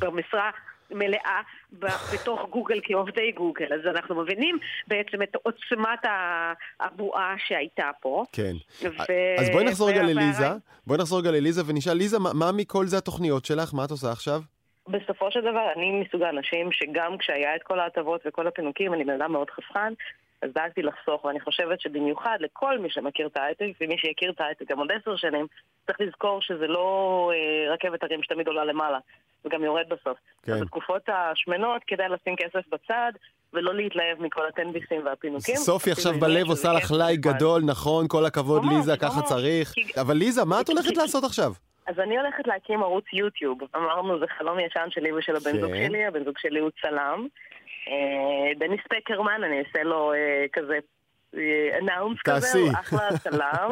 במשרה מלאה בתוך גוגל כעובדי גוגל. אז אנחנו מבינים בעצם את עוצמת הבועה שהייתה פה. כן. ו... אז בואי נחזור רגע לליזה. בואי נחזור רגע לליזה ונשאל, ליזה, מה, מה מכל זה התוכניות שלך? מה את עושה עכשיו? בסופו של דבר, אני מסוג האנשים שגם כשהיה את כל ההטבות וכל הפינוקים, אני בן אדם מאוד חסכן, אז דאגתי לחסוך, ואני חושבת שבמיוחד לכל מי שמכיר את ההייטק, ומי שיכיר את ההייטק גם עוד עשר שנים, צריך לזכור שזה לא אה, רכבת הרים שתמיד עולה למעלה, וגם יורד בסוף. כן. אז בתקופות השמנות כדאי לשים כסף בצד, ולא להתלהב מכל הטנביסים והפינוקים. סופי עכשיו בלב עושה לך לייק גדול, נכון, כל הכבוד ליזה, ככה צריך. אבל ליזה, מה את הולכת לעשות עכשיו? אז אני הולכת להקים ערוץ יוטיוב. אמרנו, זה חלום ישן שלי ושל הבן זוג כן. שלי, הבן זוג שלי הוא צלם. אה, דניס פקרמן, אני אעשה לו אה, כזה אנאונס כזה, הוא אחלה [LAUGHS] צלם.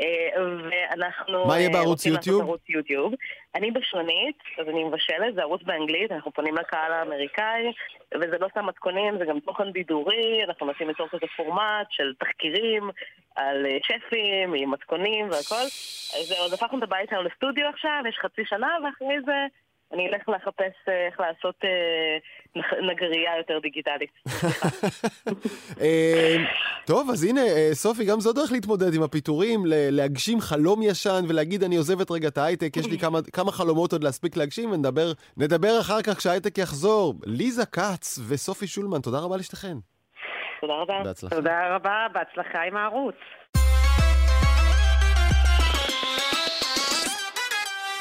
אה, ואנחנו... מה יהיה בערוץ יוטיוב? יוטיוב. אני בשונית, אז אני מבשלת, זה ערוץ באנגלית, אנחנו פונים לקהל האמריקאי, וזה לא סתם מתכונים, זה גם תוכן בידורי, אנחנו מנסים ליצור כזה פורמט של תחקירים על שפים, עם מתכונים והכל. אז עוד הפכנו את הבית שלנו לסטודיו עכשיו, יש חצי שנה, ואחרי זה... אני אלך לחפש אה, איך לעשות אה, נגרייה יותר דיגיטלית. [LAUGHS] אה, טוב, אז הנה, סופי, גם זו דרך להתמודד עם הפיטורים, להגשים חלום ישן ולהגיד, אני עוזבת רגע את ההייטק, יש לי כמה, כמה חלומות עוד להספיק להגשים, ונדבר אחר כך כשההייטק יחזור. ליזה כץ וסופי שולמן, תודה רבה לשתיכן. תודה רבה. בהצלחה. תודה רבה, בהצלחה עם הערוץ.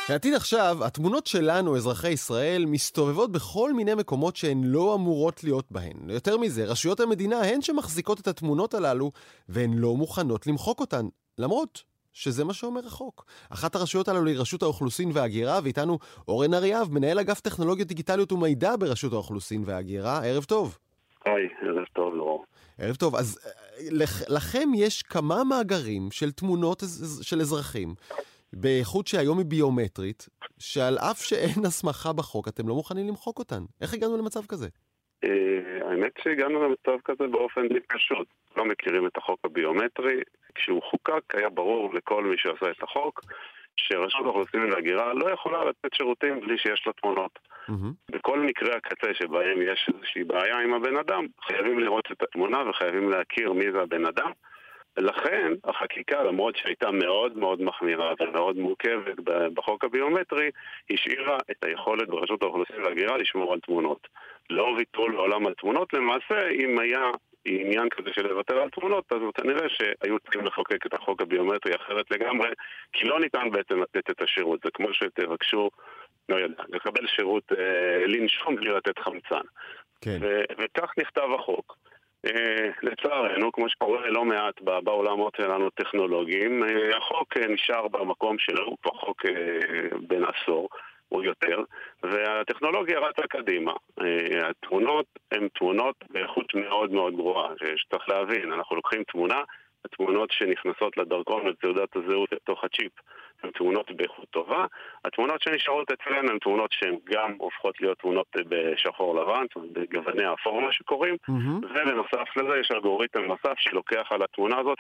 לעתיד עכשיו, התמונות שלנו, אזרחי ישראל, מסתובבות בכל מיני מקומות שהן לא אמורות להיות בהן. יותר מזה, רשויות המדינה הן שמחזיקות את התמונות הללו, והן לא מוכנות למחוק אותן. למרות שזה מה שאומר החוק. אחת הרשויות הללו היא רשות האוכלוסין וההגירה, ואיתנו אורן אריאב, מנהל אגף טכנולוגיות דיגיטליות ומידע ברשות האוכלוסין וההגירה. ערב טוב. היי, ערב טוב, לא. ערב טוב. אז אה, לכם יש כמה מאגרים של תמונות של אזרחים באיכות שהיום היא ביומטרית, שעל אף שאין הסמכה בחוק, אתם לא מוכנים למחוק אותן. איך הגענו למצב כזה? אה, האמת שהגענו למצב כזה באופן די פשוט. לא מכירים את החוק הביומטרי. כשהוא חוקק היה ברור לכל מי שעשה את החוק שרשות האוכלוסין וההגירה לא יכולה לתת שירותים בלי שיש לה תמונות. Mm-hmm. בכל מקרה הקצה שבהם יש איזושהי בעיה עם הבן אדם, חייבים לראות את התמונה וחייבים להכיר מי זה הבן אדם. לכן החקיקה, למרות שהייתה מאוד מאוד מחמירה ומאוד מורכבת בחוק הביומטרי, השאירה את היכולת ברשות האוכלוסין וההגירה לשמור על תמונות. לא ויתרו לעולם על תמונות, למעשה אם היה עניין כזה של לוותר על תמונות, אז כנראה שהיו צריכים לחוקק את החוק הביומטרי אחרת לגמרי, כי לא ניתן בעצם לתת את השירות. זה כמו שתבקשו, לא יודע, לקבל שירות אה, לנשום בלי לתת חמצן. כן. וכך נכתב החוק. אה, לצערנו, כמו שקורה לא מעט בעולמות שלנו טכנולוגיים, אה, החוק אה, נשאר במקום שלו, הוא כבר חוק בן עשור. או יותר, והטכנולוגיה רצה קדימה. התמונות הן תמונות באיכות מאוד מאוד גרועה, שצריך להבין, אנחנו לוקחים תמונה, התמונות שנכנסות לדרכון ולתעודת הזהות לתוך הצ'יפ הן תמונות באיכות טובה. התמונות שנשארות אצלנו הן תמונות שהן גם הופכות להיות תמונות בשחור לבן, בגווני האפור מה שקוראים, mm-hmm. ובנוסף לזה יש אלגוריתם נוסף שלוקח על התמונה הזאת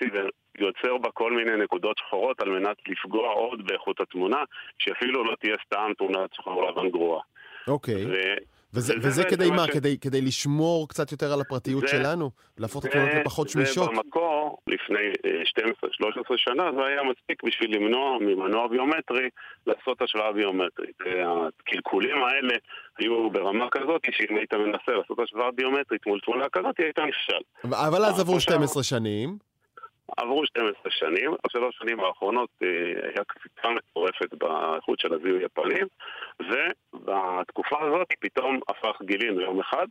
ויוצר בה כל מיני נקודות שחורות על מנת לפגוע עוד באיכות התמונה, שאפילו לא תהיה סתם תמונת שחור לבן גרועה. אוקיי. Okay. וזה, וזה, וזה כדי מה? ש... כדי, כדי לשמור קצת יותר על הפרטיות זה, שלנו? להפוך את התמונות לפחות שמישות? זה במקור, לפני 12-13 אה, שנה, זה היה מספיק בשביל למנוע ממנוע ביומטרי לעשות השוואה ביומטרית. הקלקולים האלה היו ברמה כזאת, שאם היית מנסה לעשות השוואה ביומטרית מול תמונה כזאת, היית נכשל. אבל אז עברו 12 שנים. עברו 12 שנים, בשלוש שנים האחרונות אה, היה קפיצה מטורפת באיכות של הזיהוי הפנים, ובתקופה הזאת פתאום הפך גילינו יום אחד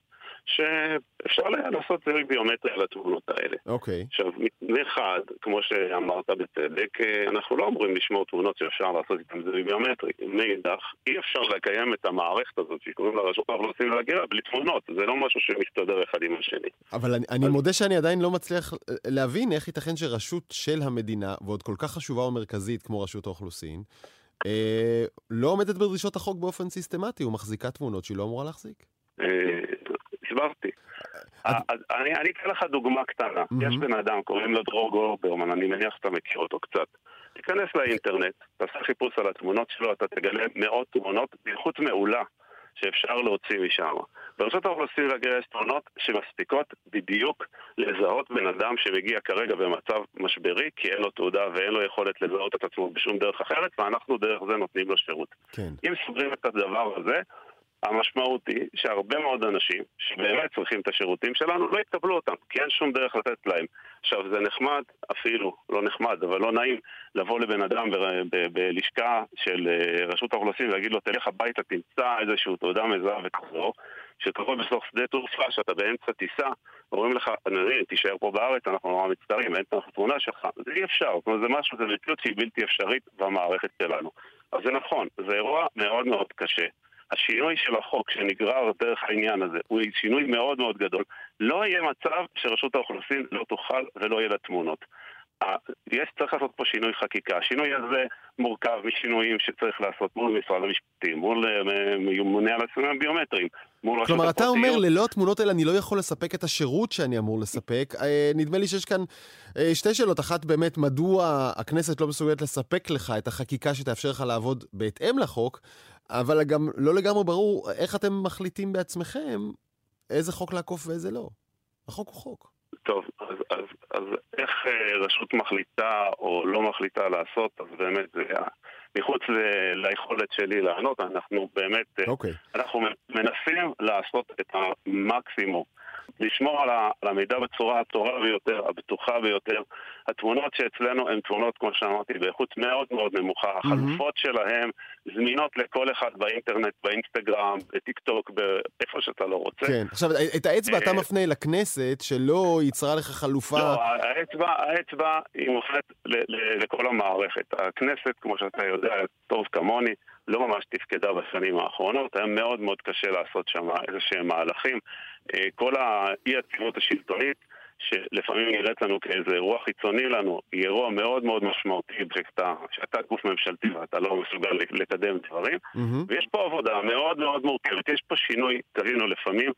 שאפשר לעשות זיהוי ביומטרי על התמונות האלה. אוקיי. Okay. עכשיו, מחד, כמו שאמרת בצדק, אה, אנחנו לא אמורים לשמור תמונות שאפשר לעשות איתן זיהוי ביומטרי. מאידך, אי אפשר לקיים את המערכת הזאת שקוראים לה רשות האוכלוסין והגירה בלי תמונות. זה לא משהו שמסתדר אחד עם השני. אבל אני, אני מודה שאני עדיין לא מצליח אה, להבין איך ייתכן שרשות של המדינה, ועוד כל כך חשובה ומרכזית כמו רשות האוכלוסין, אה, לא עומדת בדרישות החוק באופן סיסטמטי ומחזיקה תמונות שהיא לא אמורה להחזיק. אה, הסברתי. אני אתן לך דוגמה קטנה. יש בן אדם, קוראים לו דרור גורברמן, אני מניח שאתה מכיר אותו קצת. תיכנס לאינטרנט, תעשה חיפוש על התמונות שלו, אתה תגלה מאות תמונות באיכות מעולה שאפשר להוציא משם. ברשות האוכלוסין והגירה יש תמונות שמספיקות בדיוק לזהות בן אדם שמגיע כרגע במצב משברי, כי אין לו תעודה ואין לו יכולת לזהות את עצמו בשום דרך אחרת, ואנחנו דרך זה נותנים לו שירות. כן. אם סוגרים את הדבר הזה, המשמעות היא שהרבה מאוד אנשים שבאמת צריכים את השירותים שלנו לא יקבלו אותם, כי אין שום דרך לתת להם. עכשיו זה נחמד, אפילו לא נחמד, אבל לא נעים לבוא לבן אדם בלשכה של אה, רשות האוכלוסין ולהגיד לו תלך הביתה, תמצא איזושהי תעודה מזהה ותחזור. שקורה בסוף שדה תעופה, שאתה באמצע טיסה, אומרים לך, נראה, תישאר פה בארץ, אנחנו נורא מצטערים, אין את התמונה שלך. זה אי אפשר, זאת אומרת, זה משהו, זה מציאות שהיא בלתי אפשרית במערכת שלנו. אז זה נכון, זה אירוע מאוד מאוד קשה. השינוי של החוק שנגרר דרך העניין הזה הוא שינוי מאוד מאוד גדול. לא יהיה מצב שרשות האוכלוסין לא תוכל ולא יהיה לה תמונות. יש, צריך לעשות פה שינוי חקיקה. השינוי הזה מורכב משינויים שצריך לעשות מול משרד המשפטים, מול אה, ממונה על הסימנים הביומטריים, מול רשות כלומר, אתה אומר, ללא התמונות האלה אני לא יכול לספק את השירות שאני אמור לספק. אה, נדמה לי שיש כאן אה, שתי שאלות. אחת, באמת, מדוע הכנסת לא מסוגלת לספק לך את החקיקה שתאפשר לך לעבוד בהתאם לחוק, אבל גם לא לגמרי ברור איך אתם מחליטים בעצמכם איזה חוק לעקוף ואיזה לא. החוק הוא חוק. טוב, אז, אז, אז איך אה, רשות מחליטה או לא מחליטה לעשות, אז באמת זה מחוץ ל, ליכולת שלי לענות, אנחנו באמת, okay. אוקיי. אנחנו מנסים לעשות את המקסימום. לשמור על, ה, על המידע בצורה הטובה ביותר, הבטוחה ביותר. התמונות שאצלנו הן תמונות, כמו שאמרתי, באיכות מאוד מאוד נמוכה. Mm-hmm. החלופות שלהן זמינות לכל אחד באינטרנט, באינסטגרם, בטיק טוק, באיפה שאתה לא רוצה. כן. עכשיו, את האצבע אתה אה, מפנה לכנסת, שלא יצרה לך חלופה... לא, האצבע, האצבע היא מופנית לכל המערכת. הכנסת, כמו שאתה יודע, טוב כמוני, לא ממש תפקדה בשנים האחרונות, היה מאוד מאוד קשה לעשות שם איזה שהם מהלכים. אה, כל האי הציבות השלטונית, שלפעמים נראית לנו כאיזה אירוע חיצוני לנו, היא אירוע מאוד מאוד משמעותי כשאתה, כשאתה גוף ממשלתי ואתה לא מסוגל לקדם דברים. Mm-hmm. ויש פה עבודה מאוד מאוד מורכבת, יש פה שינוי, תבינו לפעמים,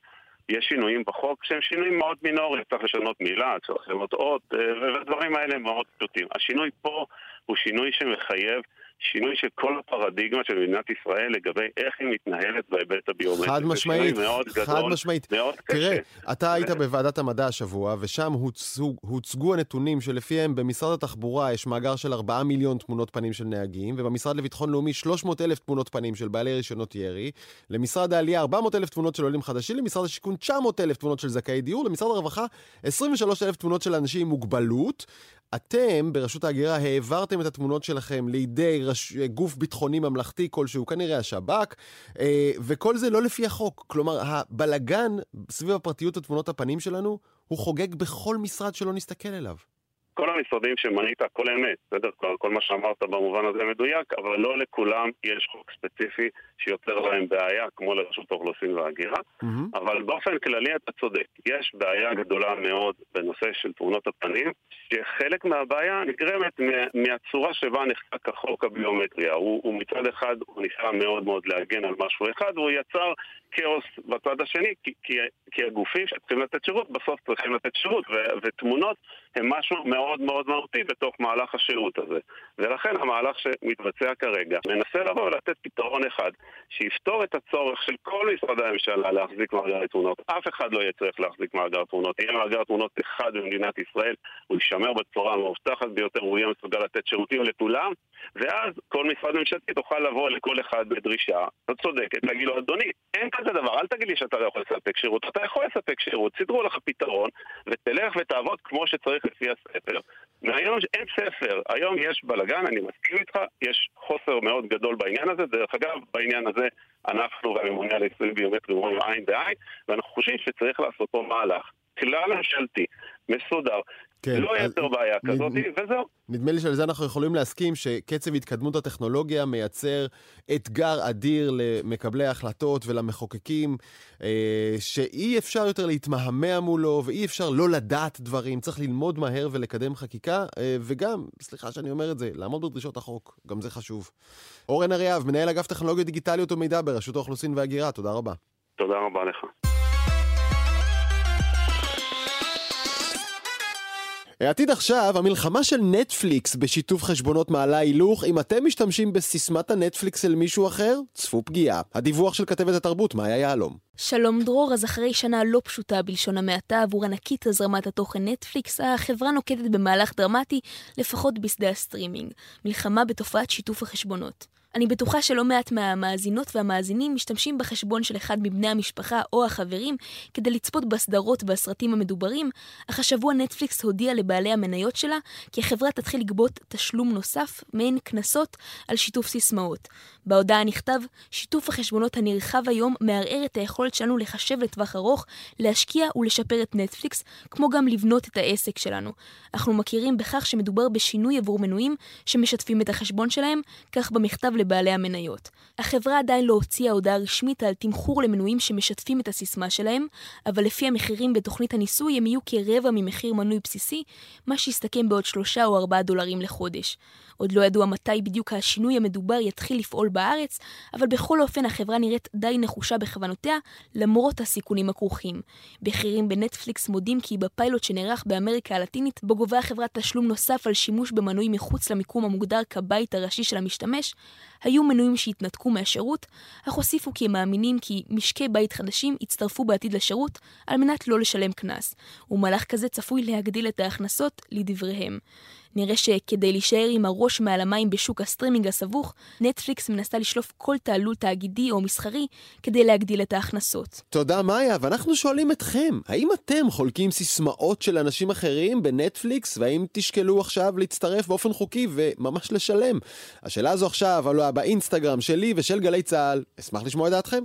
יש שינויים בחוק שהם שינויים מאוד מינוריים, צריך לשנות מילה, צריך לשנות אות, אה, והדברים האלה הם מאוד פשוטים. השינוי פה הוא שינוי שמחייב שינוי של כל הפרדיגמה של מדינת ישראל לגבי איך היא מתנהלת בהיבט הביומטרי. חד משמעית, מאוד גדול, חד משמעית. מאוד תראה, קשה. אתה היית בוועדת המדע השבוע, ושם הוצגו, הוצגו הנתונים שלפיהם במשרד התחבורה יש מאגר של 4 מיליון תמונות פנים של נהגים, ובמשרד לביטחון לאומי 300 אלף תמונות פנים של בעלי רישיונות ירי, למשרד העלייה 400 אלף תמונות של עולים חדשים, למשרד השיכון 900 אלף תמונות של זכאי דיור, למשרד הרווחה 23 אלף תמונות של אנשים עם מוגבלות. אתם, ברשות ההגירה, העברתם את התמונות שלכם לידי רש... גוף ביטחוני ממלכתי כלשהו, כנראה השב"כ, אה, וכל זה לא לפי החוק. כלומר, הבלגן סביב הפרטיות ותמונות הפנים שלנו, הוא חוגג בכל משרד שלא נסתכל אליו. כל המשרדים שמנית, הכל אמת, בסדר? כל, כל מה שאמרת במובן הזה מדויק, אבל לא לכולם יש חוק ספציפי שיוצר להם בעיה, כמו לרשות האוכלוסין וההגירה. Mm-hmm. אבל באופן כללי אתה צודק, יש בעיה גדולה מאוד בנושא של תמונות הפנים, שחלק מהבעיה נגרמת מהצורה שבה נחקק החוק הביומטריה. הוא, הוא מצד אחד, הוא ניסה מאוד מאוד להגן על משהו אחד, והוא יצר כאוס בצד השני, כי, כי, כי הגופים שצריכים לתת שירות, בסוף צריכים לתת שירות, ו, ותמונות הם משהו מאוד מאוד מהותי בתוך מהלך השירות הזה. ולכן המהלך שמתבצע כרגע מנסה לבוא ולתת פתרון אחד, שיפתור את הצורך של כל משרדי הממשלה להחזיק מאגר תמונות. אף אחד לא יהיה צריך להחזיק מאגר תמונות. יהיה מאגר תמונות אחד במדינת ישראל, הוא יישמר בצורה המאובטחת ביותר, הוא יהיה מסוגל לתת שירותים לכולם, ואז כל משרד ממשלתי תוכל לבוא לכל אחד בדרישה, את צודקת, להגיד לו, אדוני, אין כזה דבר, אל תגיד לי שאתה לא יכול לספק שירות, אתה יכול לספק שירות, סידרו לך פתרון, ותלך ותעבוד כמו שצריך לפי הספר. והיום אין ספר, היום יש בלאגן, אני מסכים איתך, יש חוסר מאוד גדול בעניין הזה, דרך אגב, בעניין הזה אנחנו והממונה על יישומים ביומטריים רואים עין בעין, ואנחנו חושבים שצריך לעשות פה מהלך. כלל ממשלתי, מסודר, כן, לא ייצר בעיה כזאת, נד... וזהו. נדמה לי שעל זה אנחנו יכולים להסכים שקצב התקדמות הטכנולוגיה מייצר אתגר אדיר למקבלי ההחלטות ולמחוקקים, אה, שאי אפשר יותר להתמהמה מולו ואי אפשר לא לדעת דברים, צריך ללמוד מהר ולקדם חקיקה, אה, וגם, סליחה שאני אומר את זה, לעמוד בדרישות החוק, גם זה חשוב. אורן אריאב, מנהל אגף טכנולוגיות דיגיטליות ומידע ברשות האוכלוסין וההגירה, תודה רבה. תודה רבה לך. עתיד עכשיו, המלחמה של נטפליקס בשיתוף חשבונות מעלה הילוך, אם אתם משתמשים בסיסמת הנטפליקס של מישהו אחר, צפו פגיעה. הדיווח של כתבת התרבות, מאיה יהלום. שלום דרור, אז אחרי שנה לא פשוטה בלשון המעטה עבור ענקית הזרמת התוכן נטפליקס, החברה נוקטת במהלך דרמטי, לפחות בשדה הסטרימינג, מלחמה בתופעת שיתוף החשבונות. אני בטוחה שלא מעט מהמאזינות והמאזינים משתמשים בחשבון של אחד מבני המשפחה או החברים כדי לצפות בסדרות והסרטים המדוברים, אך השבוע נטפליקס הודיע לבעלי המניות שלה כי החברה תתחיל לגבות תשלום נוסף, מעין קנסות, על שיתוף סיסמאות. בהודעה נכתב, שיתוף החשבונות הנרחב היום מערער את היכולת שלנו לחשב לטווח ארוך, להשקיע ולשפר את נטפליקס, כמו גם לבנות את העסק שלנו. אנחנו מכירים בכך שמדובר בשינוי עבור מנויים שמשתפים את החשבון שלהם, כך במכתב לבעלי המניות. החברה עדיין לא הוציאה הודעה רשמית על תמחור למנויים שמשתפים את הסיסמה שלהם, אבל לפי המחירים בתוכנית הניסוי הם יהיו כרבע ממחיר מנוי בסיסי, מה שיסתכם בעוד שלושה או ארבעה דולרים לחודש. עוד לא ידוע מתי בדיוק השינוי המדובר יתחיל לפעול בארץ, אבל בכל אופן החברה נראית די נחושה בכוונותיה, למרות הסיכונים הכרוכים. בכירים בנטפליקס מודים כי בפיילוט שנערך באמריקה הלטינית, בו גובה החברה תשלום נוסף על שימוש במנוי מחוץ למיקום המוגדר כבית הראשי של המשתמש, היו מנויים שהתנתקו מהשירות, אך הוסיפו כי הם מאמינים כי משקי בית חדשים יצטרפו בעתיד לשירות על מנת לא לשלם קנס, ומהלך כזה צפוי להגדיל את ההכנסות לדבריהם. נראה שכדי להישאר עם הראש מעל המים בשוק הסטרימינג הסבוך, נטפליקס מנסה לשלוף כל תעלול תאגידי או מסחרי כדי להגדיל את ההכנסות. תודה מאיה, ואנחנו שואלים אתכם, האם אתם חולקים סיסמאות של אנשים אחרים בנטפליקס, והאם תשקלו עכשיו להצטרף באופן חוקי וממש לשלם? השאלה הזו עכשיו עלתה באינסטגרם שלי ושל גלי צה"ל. אשמח לשמוע את דעתכם.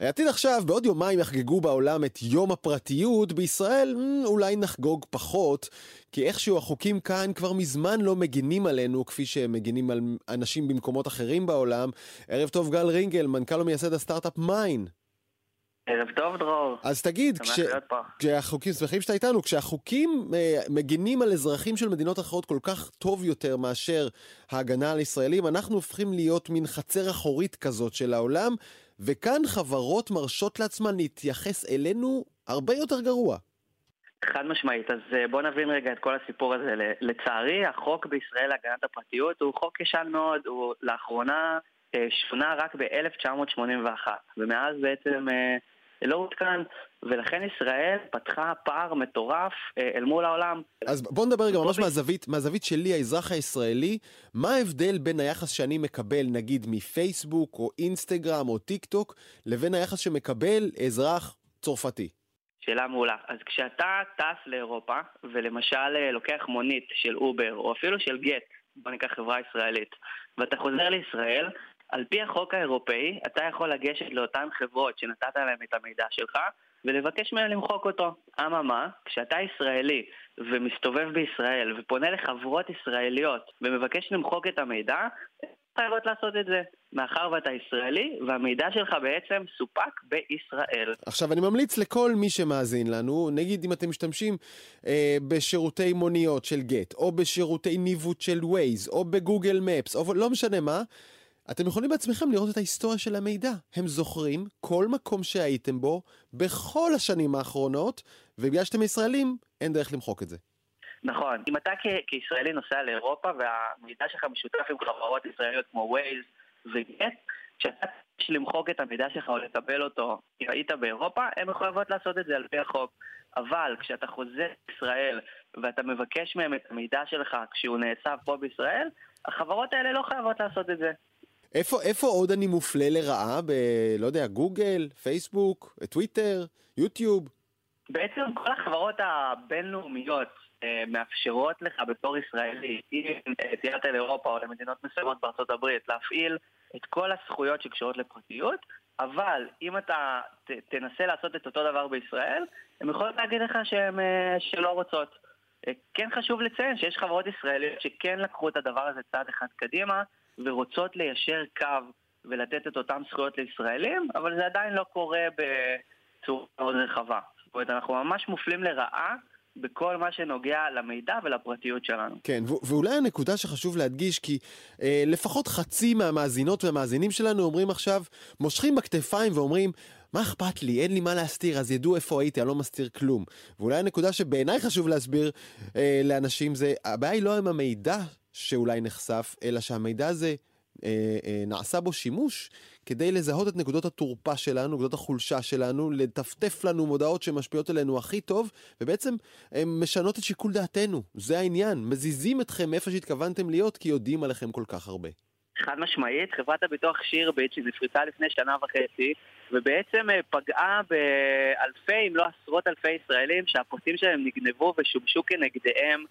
העתיד עכשיו, בעוד יומיים יחגגו בעולם את יום הפרטיות, בישראל אולי נחגוג פחות, כי איכשהו החוקים כאן כבר מזמן לא מגינים עלינו כפי שהם מגינים על אנשים במקומות אחרים בעולם. ערב טוב גל רינגל, מנכ"ל ומייסד הסטארט-אפ מיין. ערב טוב דרור. אז תגיד, כש... כשהחוקים, שמחים שאתה איתנו, כשהחוקים אה, מגינים על אזרחים של מדינות אחרות כל כך טוב יותר מאשר ההגנה על ישראלים, אנחנו הופכים להיות מין חצר אחורית כזאת של העולם. וכאן חברות מרשות לעצמן להתייחס אלינו הרבה יותר גרוע. חד משמעית, אז אה, בוא נבין רגע את כל הסיפור הזה. לצערי, החוק בישראל להגנת הפרטיות הוא חוק ישן מאוד, הוא לאחרונה אה, שונה רק ב-1981, ומאז בעצם אה, לא עודכן, ולכן ישראל פתחה פער מטורף אה, אל מול העולם. אז בוא נדבר רגע ממש מהזווית, מהזווית שלי, האזרח הישראלי, מה ההבדל בין היחס שאני מקבל נגיד מפייסבוק או אינסטגרם או טיק טוק, לבין היחס שמקבל אזרח צרפתי? שאלה מעולה. אז כשאתה טס לאירופה, ולמשל אה, לוקח מונית של אובר, או אפילו של גט, בוא ניקח חברה ישראלית, ואתה חוזר לישראל, על פי החוק האירופאי, אתה יכול לגשת לאותן חברות שנתת להן את המידע שלך ולבקש מהן למחוק אותו. אממה, כשאתה ישראלי ומסתובב בישראל ופונה לחברות ישראליות ומבקש למחוק את המידע, חייבות לעשות את זה, מאחר ואתה ישראלי, והמידע שלך בעצם סופק בישראל. עכשיו, אני ממליץ לכל מי שמאזין לנו, נגיד אם אתם משתמשים אה, בשירותי מוניות של גט, או בשירותי ניווט של ווייז, או בגוגל מפס, או לא משנה מה, אתם יכולים בעצמכם לראות את ההיסטוריה של המידע. הם זוכרים כל מקום שהייתם בו בכל השנים האחרונות, ובגלל שאתם ישראלים, אין דרך למחוק את זה. נכון. אם אתה כ- כישראלי נוסע לאירופה והמידע שלך משותף עם חברות ישראליות כמו ווייז וגט, כשאתה יש למחוק את המידע שלך או לקבל אותו אם היית באירופה, הן מחויבות לעשות את זה על פי החוק. אבל כשאתה חוזר לישראל ואתה מבקש מהם את המידע שלך כשהוא נאסף פה בישראל, החברות האלה לא חייבות לעשות את זה. איפה, איפה עוד אני מופלה לרעה? ב... לא יודע, גוגל, פייסבוק, טוויטר, יוטיוב? בעצם כל החברות הבינלאומיות אה, מאפשרות לך בתור ישראלי, אם טיילת לאירופה או למדינות מסוימות בארצות הברית, להפעיל את כל הזכויות שקשורות לפרטיות, אבל אם אתה ת, תנסה לעשות את אותו דבר בישראל, הם יכולים להגיד לך שהן אה, שלא רוצות. אה, כן חשוב לציין שיש חברות ישראליות שכן לקחו את הדבר הזה צעד אחד קדימה, ורוצות ליישר קו ולתת את אותן זכויות לישראלים, אבל זה עדיין לא קורה בצורה מאוד רחבה. זאת אומרת, אנחנו ממש מופלים לרעה בכל מה שנוגע למידע ולפרטיות שלנו. כן, ו- ואולי הנקודה שחשוב להדגיש, כי אה, לפחות חצי מהמאזינות והמאזינים שלנו אומרים עכשיו, מושכים בכתפיים ואומרים, מה אכפת לי? אין לי מה להסתיר, אז ידעו איפה הייתי, אני לא מסתיר כלום. ואולי הנקודה שבעיניי חשוב להסביר אה, לאנשים זה, הבעיה היא לא עם המידע שאולי נחשף, אלא שהמידע הזה אה, אה, נעשה בו שימוש כדי לזהות את נקודות התורפה שלנו, נקודות החולשה שלנו, לטפטף לנו מודעות שמשפיעות עלינו הכי טוב, ובעצם הן משנות את שיקול דעתנו. זה העניין. מזיזים אתכם מאיפה שהתכוונתם להיות, כי יודעים עליכם כל כך הרבה. חד משמעית, חברת הביטוח שירביט שנפרצה לפני שנה וחצי ובעצם אה, פגעה באלפי אם לא עשרות אלפי ישראלים שהפרטים שלהם נגנבו ושובשו כנגדיהם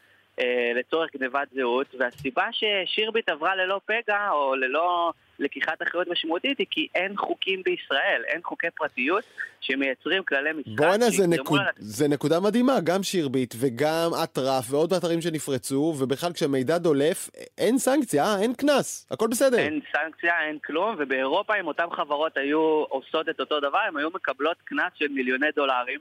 לצורך גנבת זהות והסיבה ששירביט עברה ללא פגע או ללא לקיחת אחריות משמעותית היא כי אין חוקים בישראל, אין חוקי פרטיות שמייצרים כללי משחק. בואנה, זה, נקוד, על... זה נקודה מדהימה, גם שירביט וגם אטרף ועוד אתרים שנפרצו, ובכלל כשמידע דולף, אין סנקציה, אה? אין קנס, הכל בסדר. אין סנקציה, אין כלום, ובאירופה אם אותן חברות היו עושות את אותו דבר, הן היו מקבלות קנס של מיליוני דולרים.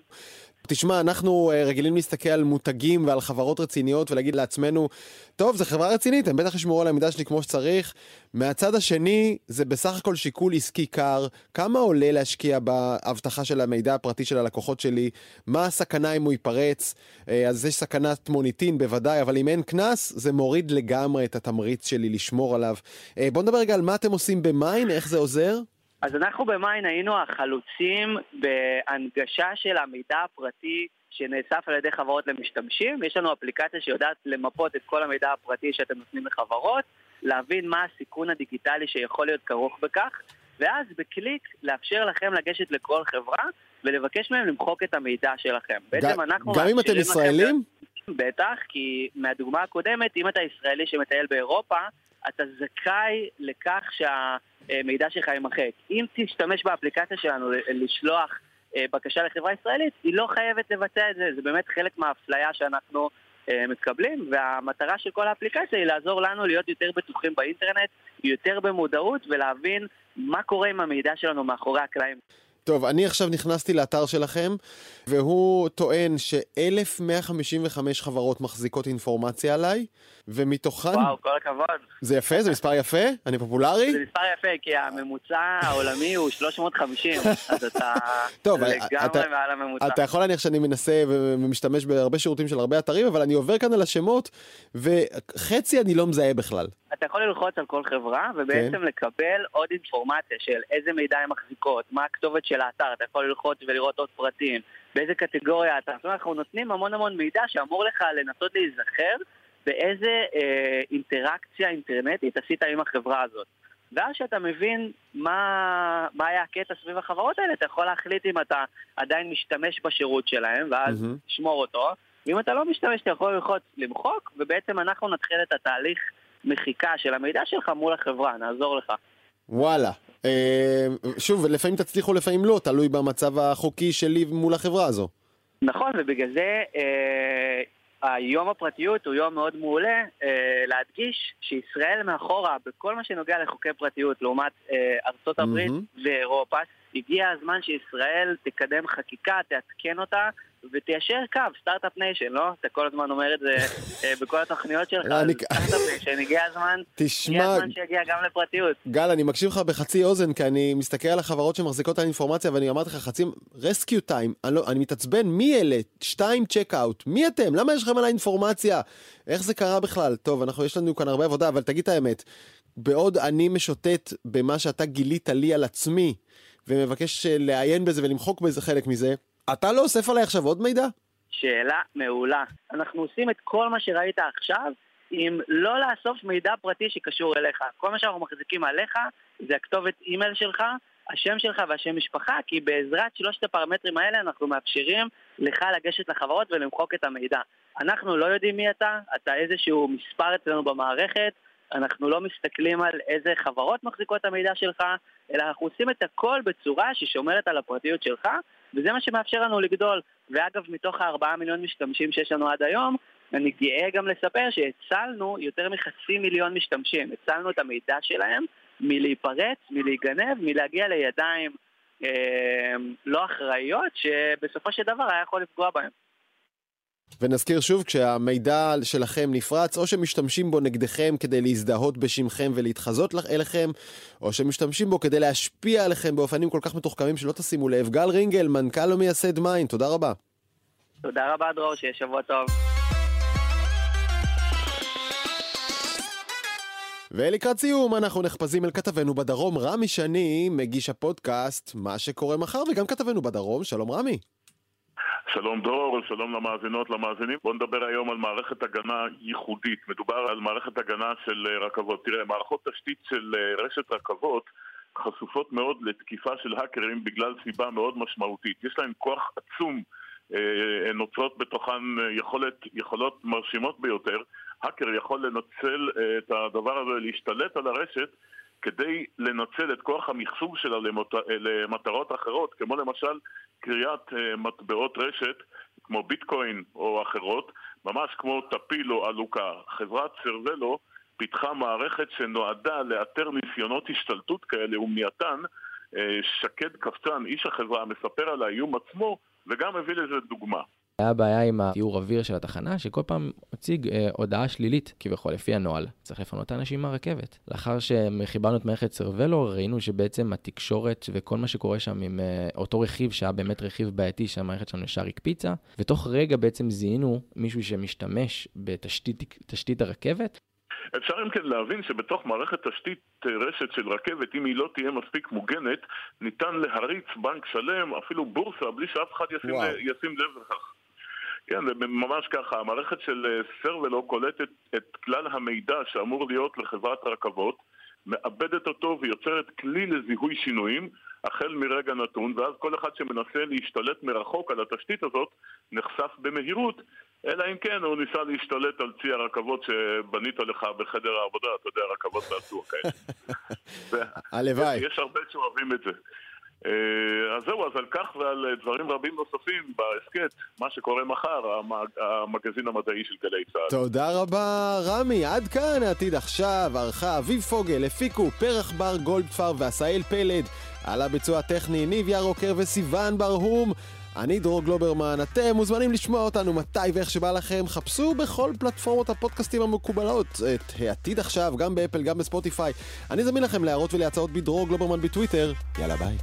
תשמע, אנחנו uh, רגילים להסתכל על מותגים ועל חברות רציניות ולהגיד לעצמנו, טוב, זו חברה רצינית, הם בטח ישמעו על המידע שלי כמו שצריך. מהצד השני, זה בסך הכל שיקול עסקי קר. כמה עולה להשקיע באבטחה של המידע הפרטי של הלקוחות שלי? מה הסכנה אם הוא ייפרץ? Uh, אז יש סכנת מוניטין בוודאי, אבל אם אין קנס, זה מוריד לגמרי את התמריץ שלי לשמור עליו. Uh, בואו נדבר רגע על מה אתם עושים במיין, איך זה עוזר? אז אנחנו במיין היינו החלוצים בהנגשה של המידע הפרטי שנאסף על ידי חברות למשתמשים. יש לנו אפליקציה שיודעת למפות את כל המידע הפרטי שאתם נותנים לחברות, להבין מה הסיכון הדיגיטלי שיכול להיות כרוך בכך, ואז בקליק לאפשר לכם לגשת לכל חברה ולבקש מהם למחוק את המידע שלכם. בעצם אנחנו... גם אם אתם ישראלים? בטח, כי מהדוגמה הקודמת, אם אתה ישראלי שמטייל באירופה, אתה זכאי לכך שהמידע שלך יימחק. אם תשתמש באפליקציה שלנו לשלוח אה, בקשה לחברה ישראלית, היא לא חייבת לבצע את זה, זה באמת חלק מהאפליה שאנחנו אה, מקבלים, והמטרה של כל האפליקציה היא לעזור לנו להיות יותר בטוחים באינטרנט, יותר במודעות ולהבין מה קורה עם המידע שלנו מאחורי הקלעים. טוב, אני עכשיו נכנסתי לאתר שלכם, והוא טוען ש-1155 חברות מחזיקות אינפורמציה עליי, ומתוכן... וואו, כל הכבוד. זה יפה? זה מספר יפה? אני פופולרי? זה מספר יפה, כי הממוצע העולמי הוא 350, אז אתה טוב, לגמרי אתה, מעל הממוצע. אתה יכול להניח שאני מנסה ומשתמש בהרבה שירותים של הרבה אתרים, אבל אני עובר כאן על השמות, וחצי אני לא מזהה בכלל. אתה יכול ללחוץ על כל חברה, ובעצם כן. לקבל עוד אינפורמציה של איזה מידע הן מחזיקות, מה הכתובת של האתר, אתה יכול ללחוץ ולראות עוד פרטים, באיזה קטגוריה אתה. זאת אומרת, אנחנו נותנים המון המון מידע שאמור לך לנסות להיזכר באיזה אה, אינטראקציה אינטרנטית עשית עם החברה הזאת. ואז כשאתה מבין מה, מה היה הקטע סביב החברות האלה, אתה יכול להחליט אם אתה עדיין משתמש בשירות שלהם, ואז mm-hmm. תשמור אותו. ואם אתה לא משתמש, אתה יכול ללחוץ למחוק, ובעצם אנחנו נתחיל את התהליך מחיקה של המידע שלך מול החברה, נעזור לך. וואלה. אה, שוב, לפעמים תצליחו, לפעמים לא, תלוי במצב החוקי שלי מול החברה הזו. נכון, ובגלל זה אה, היום הפרטיות הוא יום מאוד מעולה אה, להדגיש שישראל מאחורה בכל מה שנוגע לחוקי פרטיות לעומת אה, ארצות הברית mm-hmm. ואירופה. הגיע הזמן שישראל תקדם חקיקה, תעדכן אותה ותיישר קו, start-up nation, לא? אתה כל הזמן אומר את זה אה, בכל התוכניות שלך, start-up nation, הגיע הזמן, תשמע, הגיע הזמן שיגיע גם לפרטיות. גל, אני מקשיב לך בחצי אוזן, כי אני מסתכל על החברות שמחזיקות את האינפורמציה, ואני אמרתי לך חצי, RescueTime, אני, לא, אני מתעצבן, מי אלה? שתיים צ'ק-אאוט, מי אתם? למה יש לכם על האינפורמציה? איך זה קרה בכלל? טוב, אנחנו, יש לנו כאן הרבה עבודה, אבל תגיד את האמת, בעוד אני משוטט במה שאתה גילית לי על עצמי, ומבקש אה, לעיין בזה ולמחוק בזה חלק מזה, אתה לא אוסף עליי עכשיו עוד מידע? שאלה מעולה. אנחנו עושים את כל מה שראית עכשיו עם לא לאסוף מידע פרטי שקשור אליך. כל מה שאנחנו מחזיקים עליך זה הכתובת אימייל שלך, השם שלך והשם משפחה, כי בעזרת שלושת הפרמטרים האלה אנחנו מאפשרים לך לגשת לחברות ולמחוק את המידע. אנחנו לא יודעים מי אתה, אתה איזשהו מספר אצלנו במערכת, אנחנו לא מסתכלים על איזה חברות מחזיקות את המידע שלך, אלא אנחנו עושים את הכל בצורה ששומרת על הפרטיות שלך, וזה מה שמאפשר לנו לגדול. ואגב, מתוך הארבעה מיליון משתמשים שיש לנו עד היום, אני גאה גם לספר שהצלנו יותר מחצי מיליון משתמשים. הצלנו את המידע שלהם מלהיפרץ, מלהיגנב, מלהגיע לידיים אה, לא אחראיות, שבסופו של דבר היה יכול לפגוע בהם. ונזכיר שוב, כשהמידע שלכם נפרץ, או שמשתמשים בו נגדכם כדי להזדהות בשמכם ולהתחזות אליכם, או שמשתמשים בו כדי להשפיע עליכם באופנים כל כך מתוחכמים שלא תשימו לב. גל רינגל, מנכ"ל ומייסד מיין, תודה רבה. תודה רבה, דרור, שיהיה שבוע טוב. ולקראת סיום, אנחנו נחפזים אל כתבנו בדרום, רמי שני, מגיש הפודקאסט מה שקורה מחר, וגם כתבנו בדרום, שלום רמי. שלום דרור, שלום למאזינות, למאזינים. בואו נדבר היום על מערכת הגנה ייחודית. מדובר על מערכת הגנה של אה, רכבות. תראה, מערכות תשתית של אה, רשת רכבות חשופות מאוד לתקיפה של האקרים בגלל סיבה מאוד משמעותית. יש להן כוח עצום, אה, נוצרות בתוכן יכולת, יכולות מרשימות ביותר. האקר יכול לנצל את הדבר הזה, להשתלט על הרשת כדי לנצל את כוח המחשוב שלה למט... למטרות אחרות, כמו למשל קריאת uh, מטבעות רשת, כמו ביטקוין או אחרות, ממש כמו טפיל או עלוקה. חברת סרבלו פיתחה מערכת שנועדה לאתר ניסיונות השתלטות כאלה ומניעתן. Uh, שקד קפצן, איש החברה, מספר על האיום עצמו וגם הביא לזה דוגמה. היה בעיה עם התיאור אוויר של התחנה, שכל פעם הציג אה, הודעה שלילית, כביכול, לפי הנוהל. צריך לפנות את האנשים מהרכבת. לאחר שחיברנו את מערכת סרבלו, ראינו שבעצם התקשורת וכל מה שקורה שם עם אה, אותו רכיב, שהיה באמת רכיב בעייתי, שהמערכת שלנו ישר הקפיצה, ותוך רגע בעצם זיהינו מישהו שמשתמש בתשתית הרכבת. אפשר אם כן להבין שבתוך מערכת תשתית אה, רשת של רכבת, אם היא לא תהיה מספיק מוגנת, ניתן להריץ בנק שלם, אפילו בורסה, בלי שאף אחד ישים, ישים לב לכך. כן, זה ממש ככה. המערכת של אה, סרבלו קולטת את כלל המידע שאמור להיות לחברת רכבות, מאבדת אותו ויוצרת כלי לזיהוי שינויים החל מרגע נתון, ואז כל אחד שמנסה להשתלט מרחוק על התשתית הזאת נחשף במהירות, אלא אם כן הוא ניסה להשתלט על צי הרכבות שבנית לך בחדר העבודה, אתה יודע, רכבות בעצור כאלה. [LAUGHS] הלוואי. יש הרבה שאוהבים את זה. אה, אז זהו, אז על כך ועל אה, דברים רבים נוספים בהסכת, מה שקורה מחר, המגזין המדעי של גלי צה"ל. תודה רבה, רמי. עד כאן העתיד עכשיו, ערכה אביב פוגל, הפיקו פרח בר גולדפר ועשאל פלד. על הביצוע הטכני ניב ירוקר וסיון ברהום. אני דרור גלוברמן, אתם מוזמנים לשמוע אותנו מתי ואיך שבא לכם, חפשו בכל פלטפורמות הפודקאסטים המקובלות את העתיד עכשיו, גם באפל, גם בספוטיפיי. אני זמין לכם להערות ולהצעות בדרור גלוברמן בטוויטר, יאללה ביי.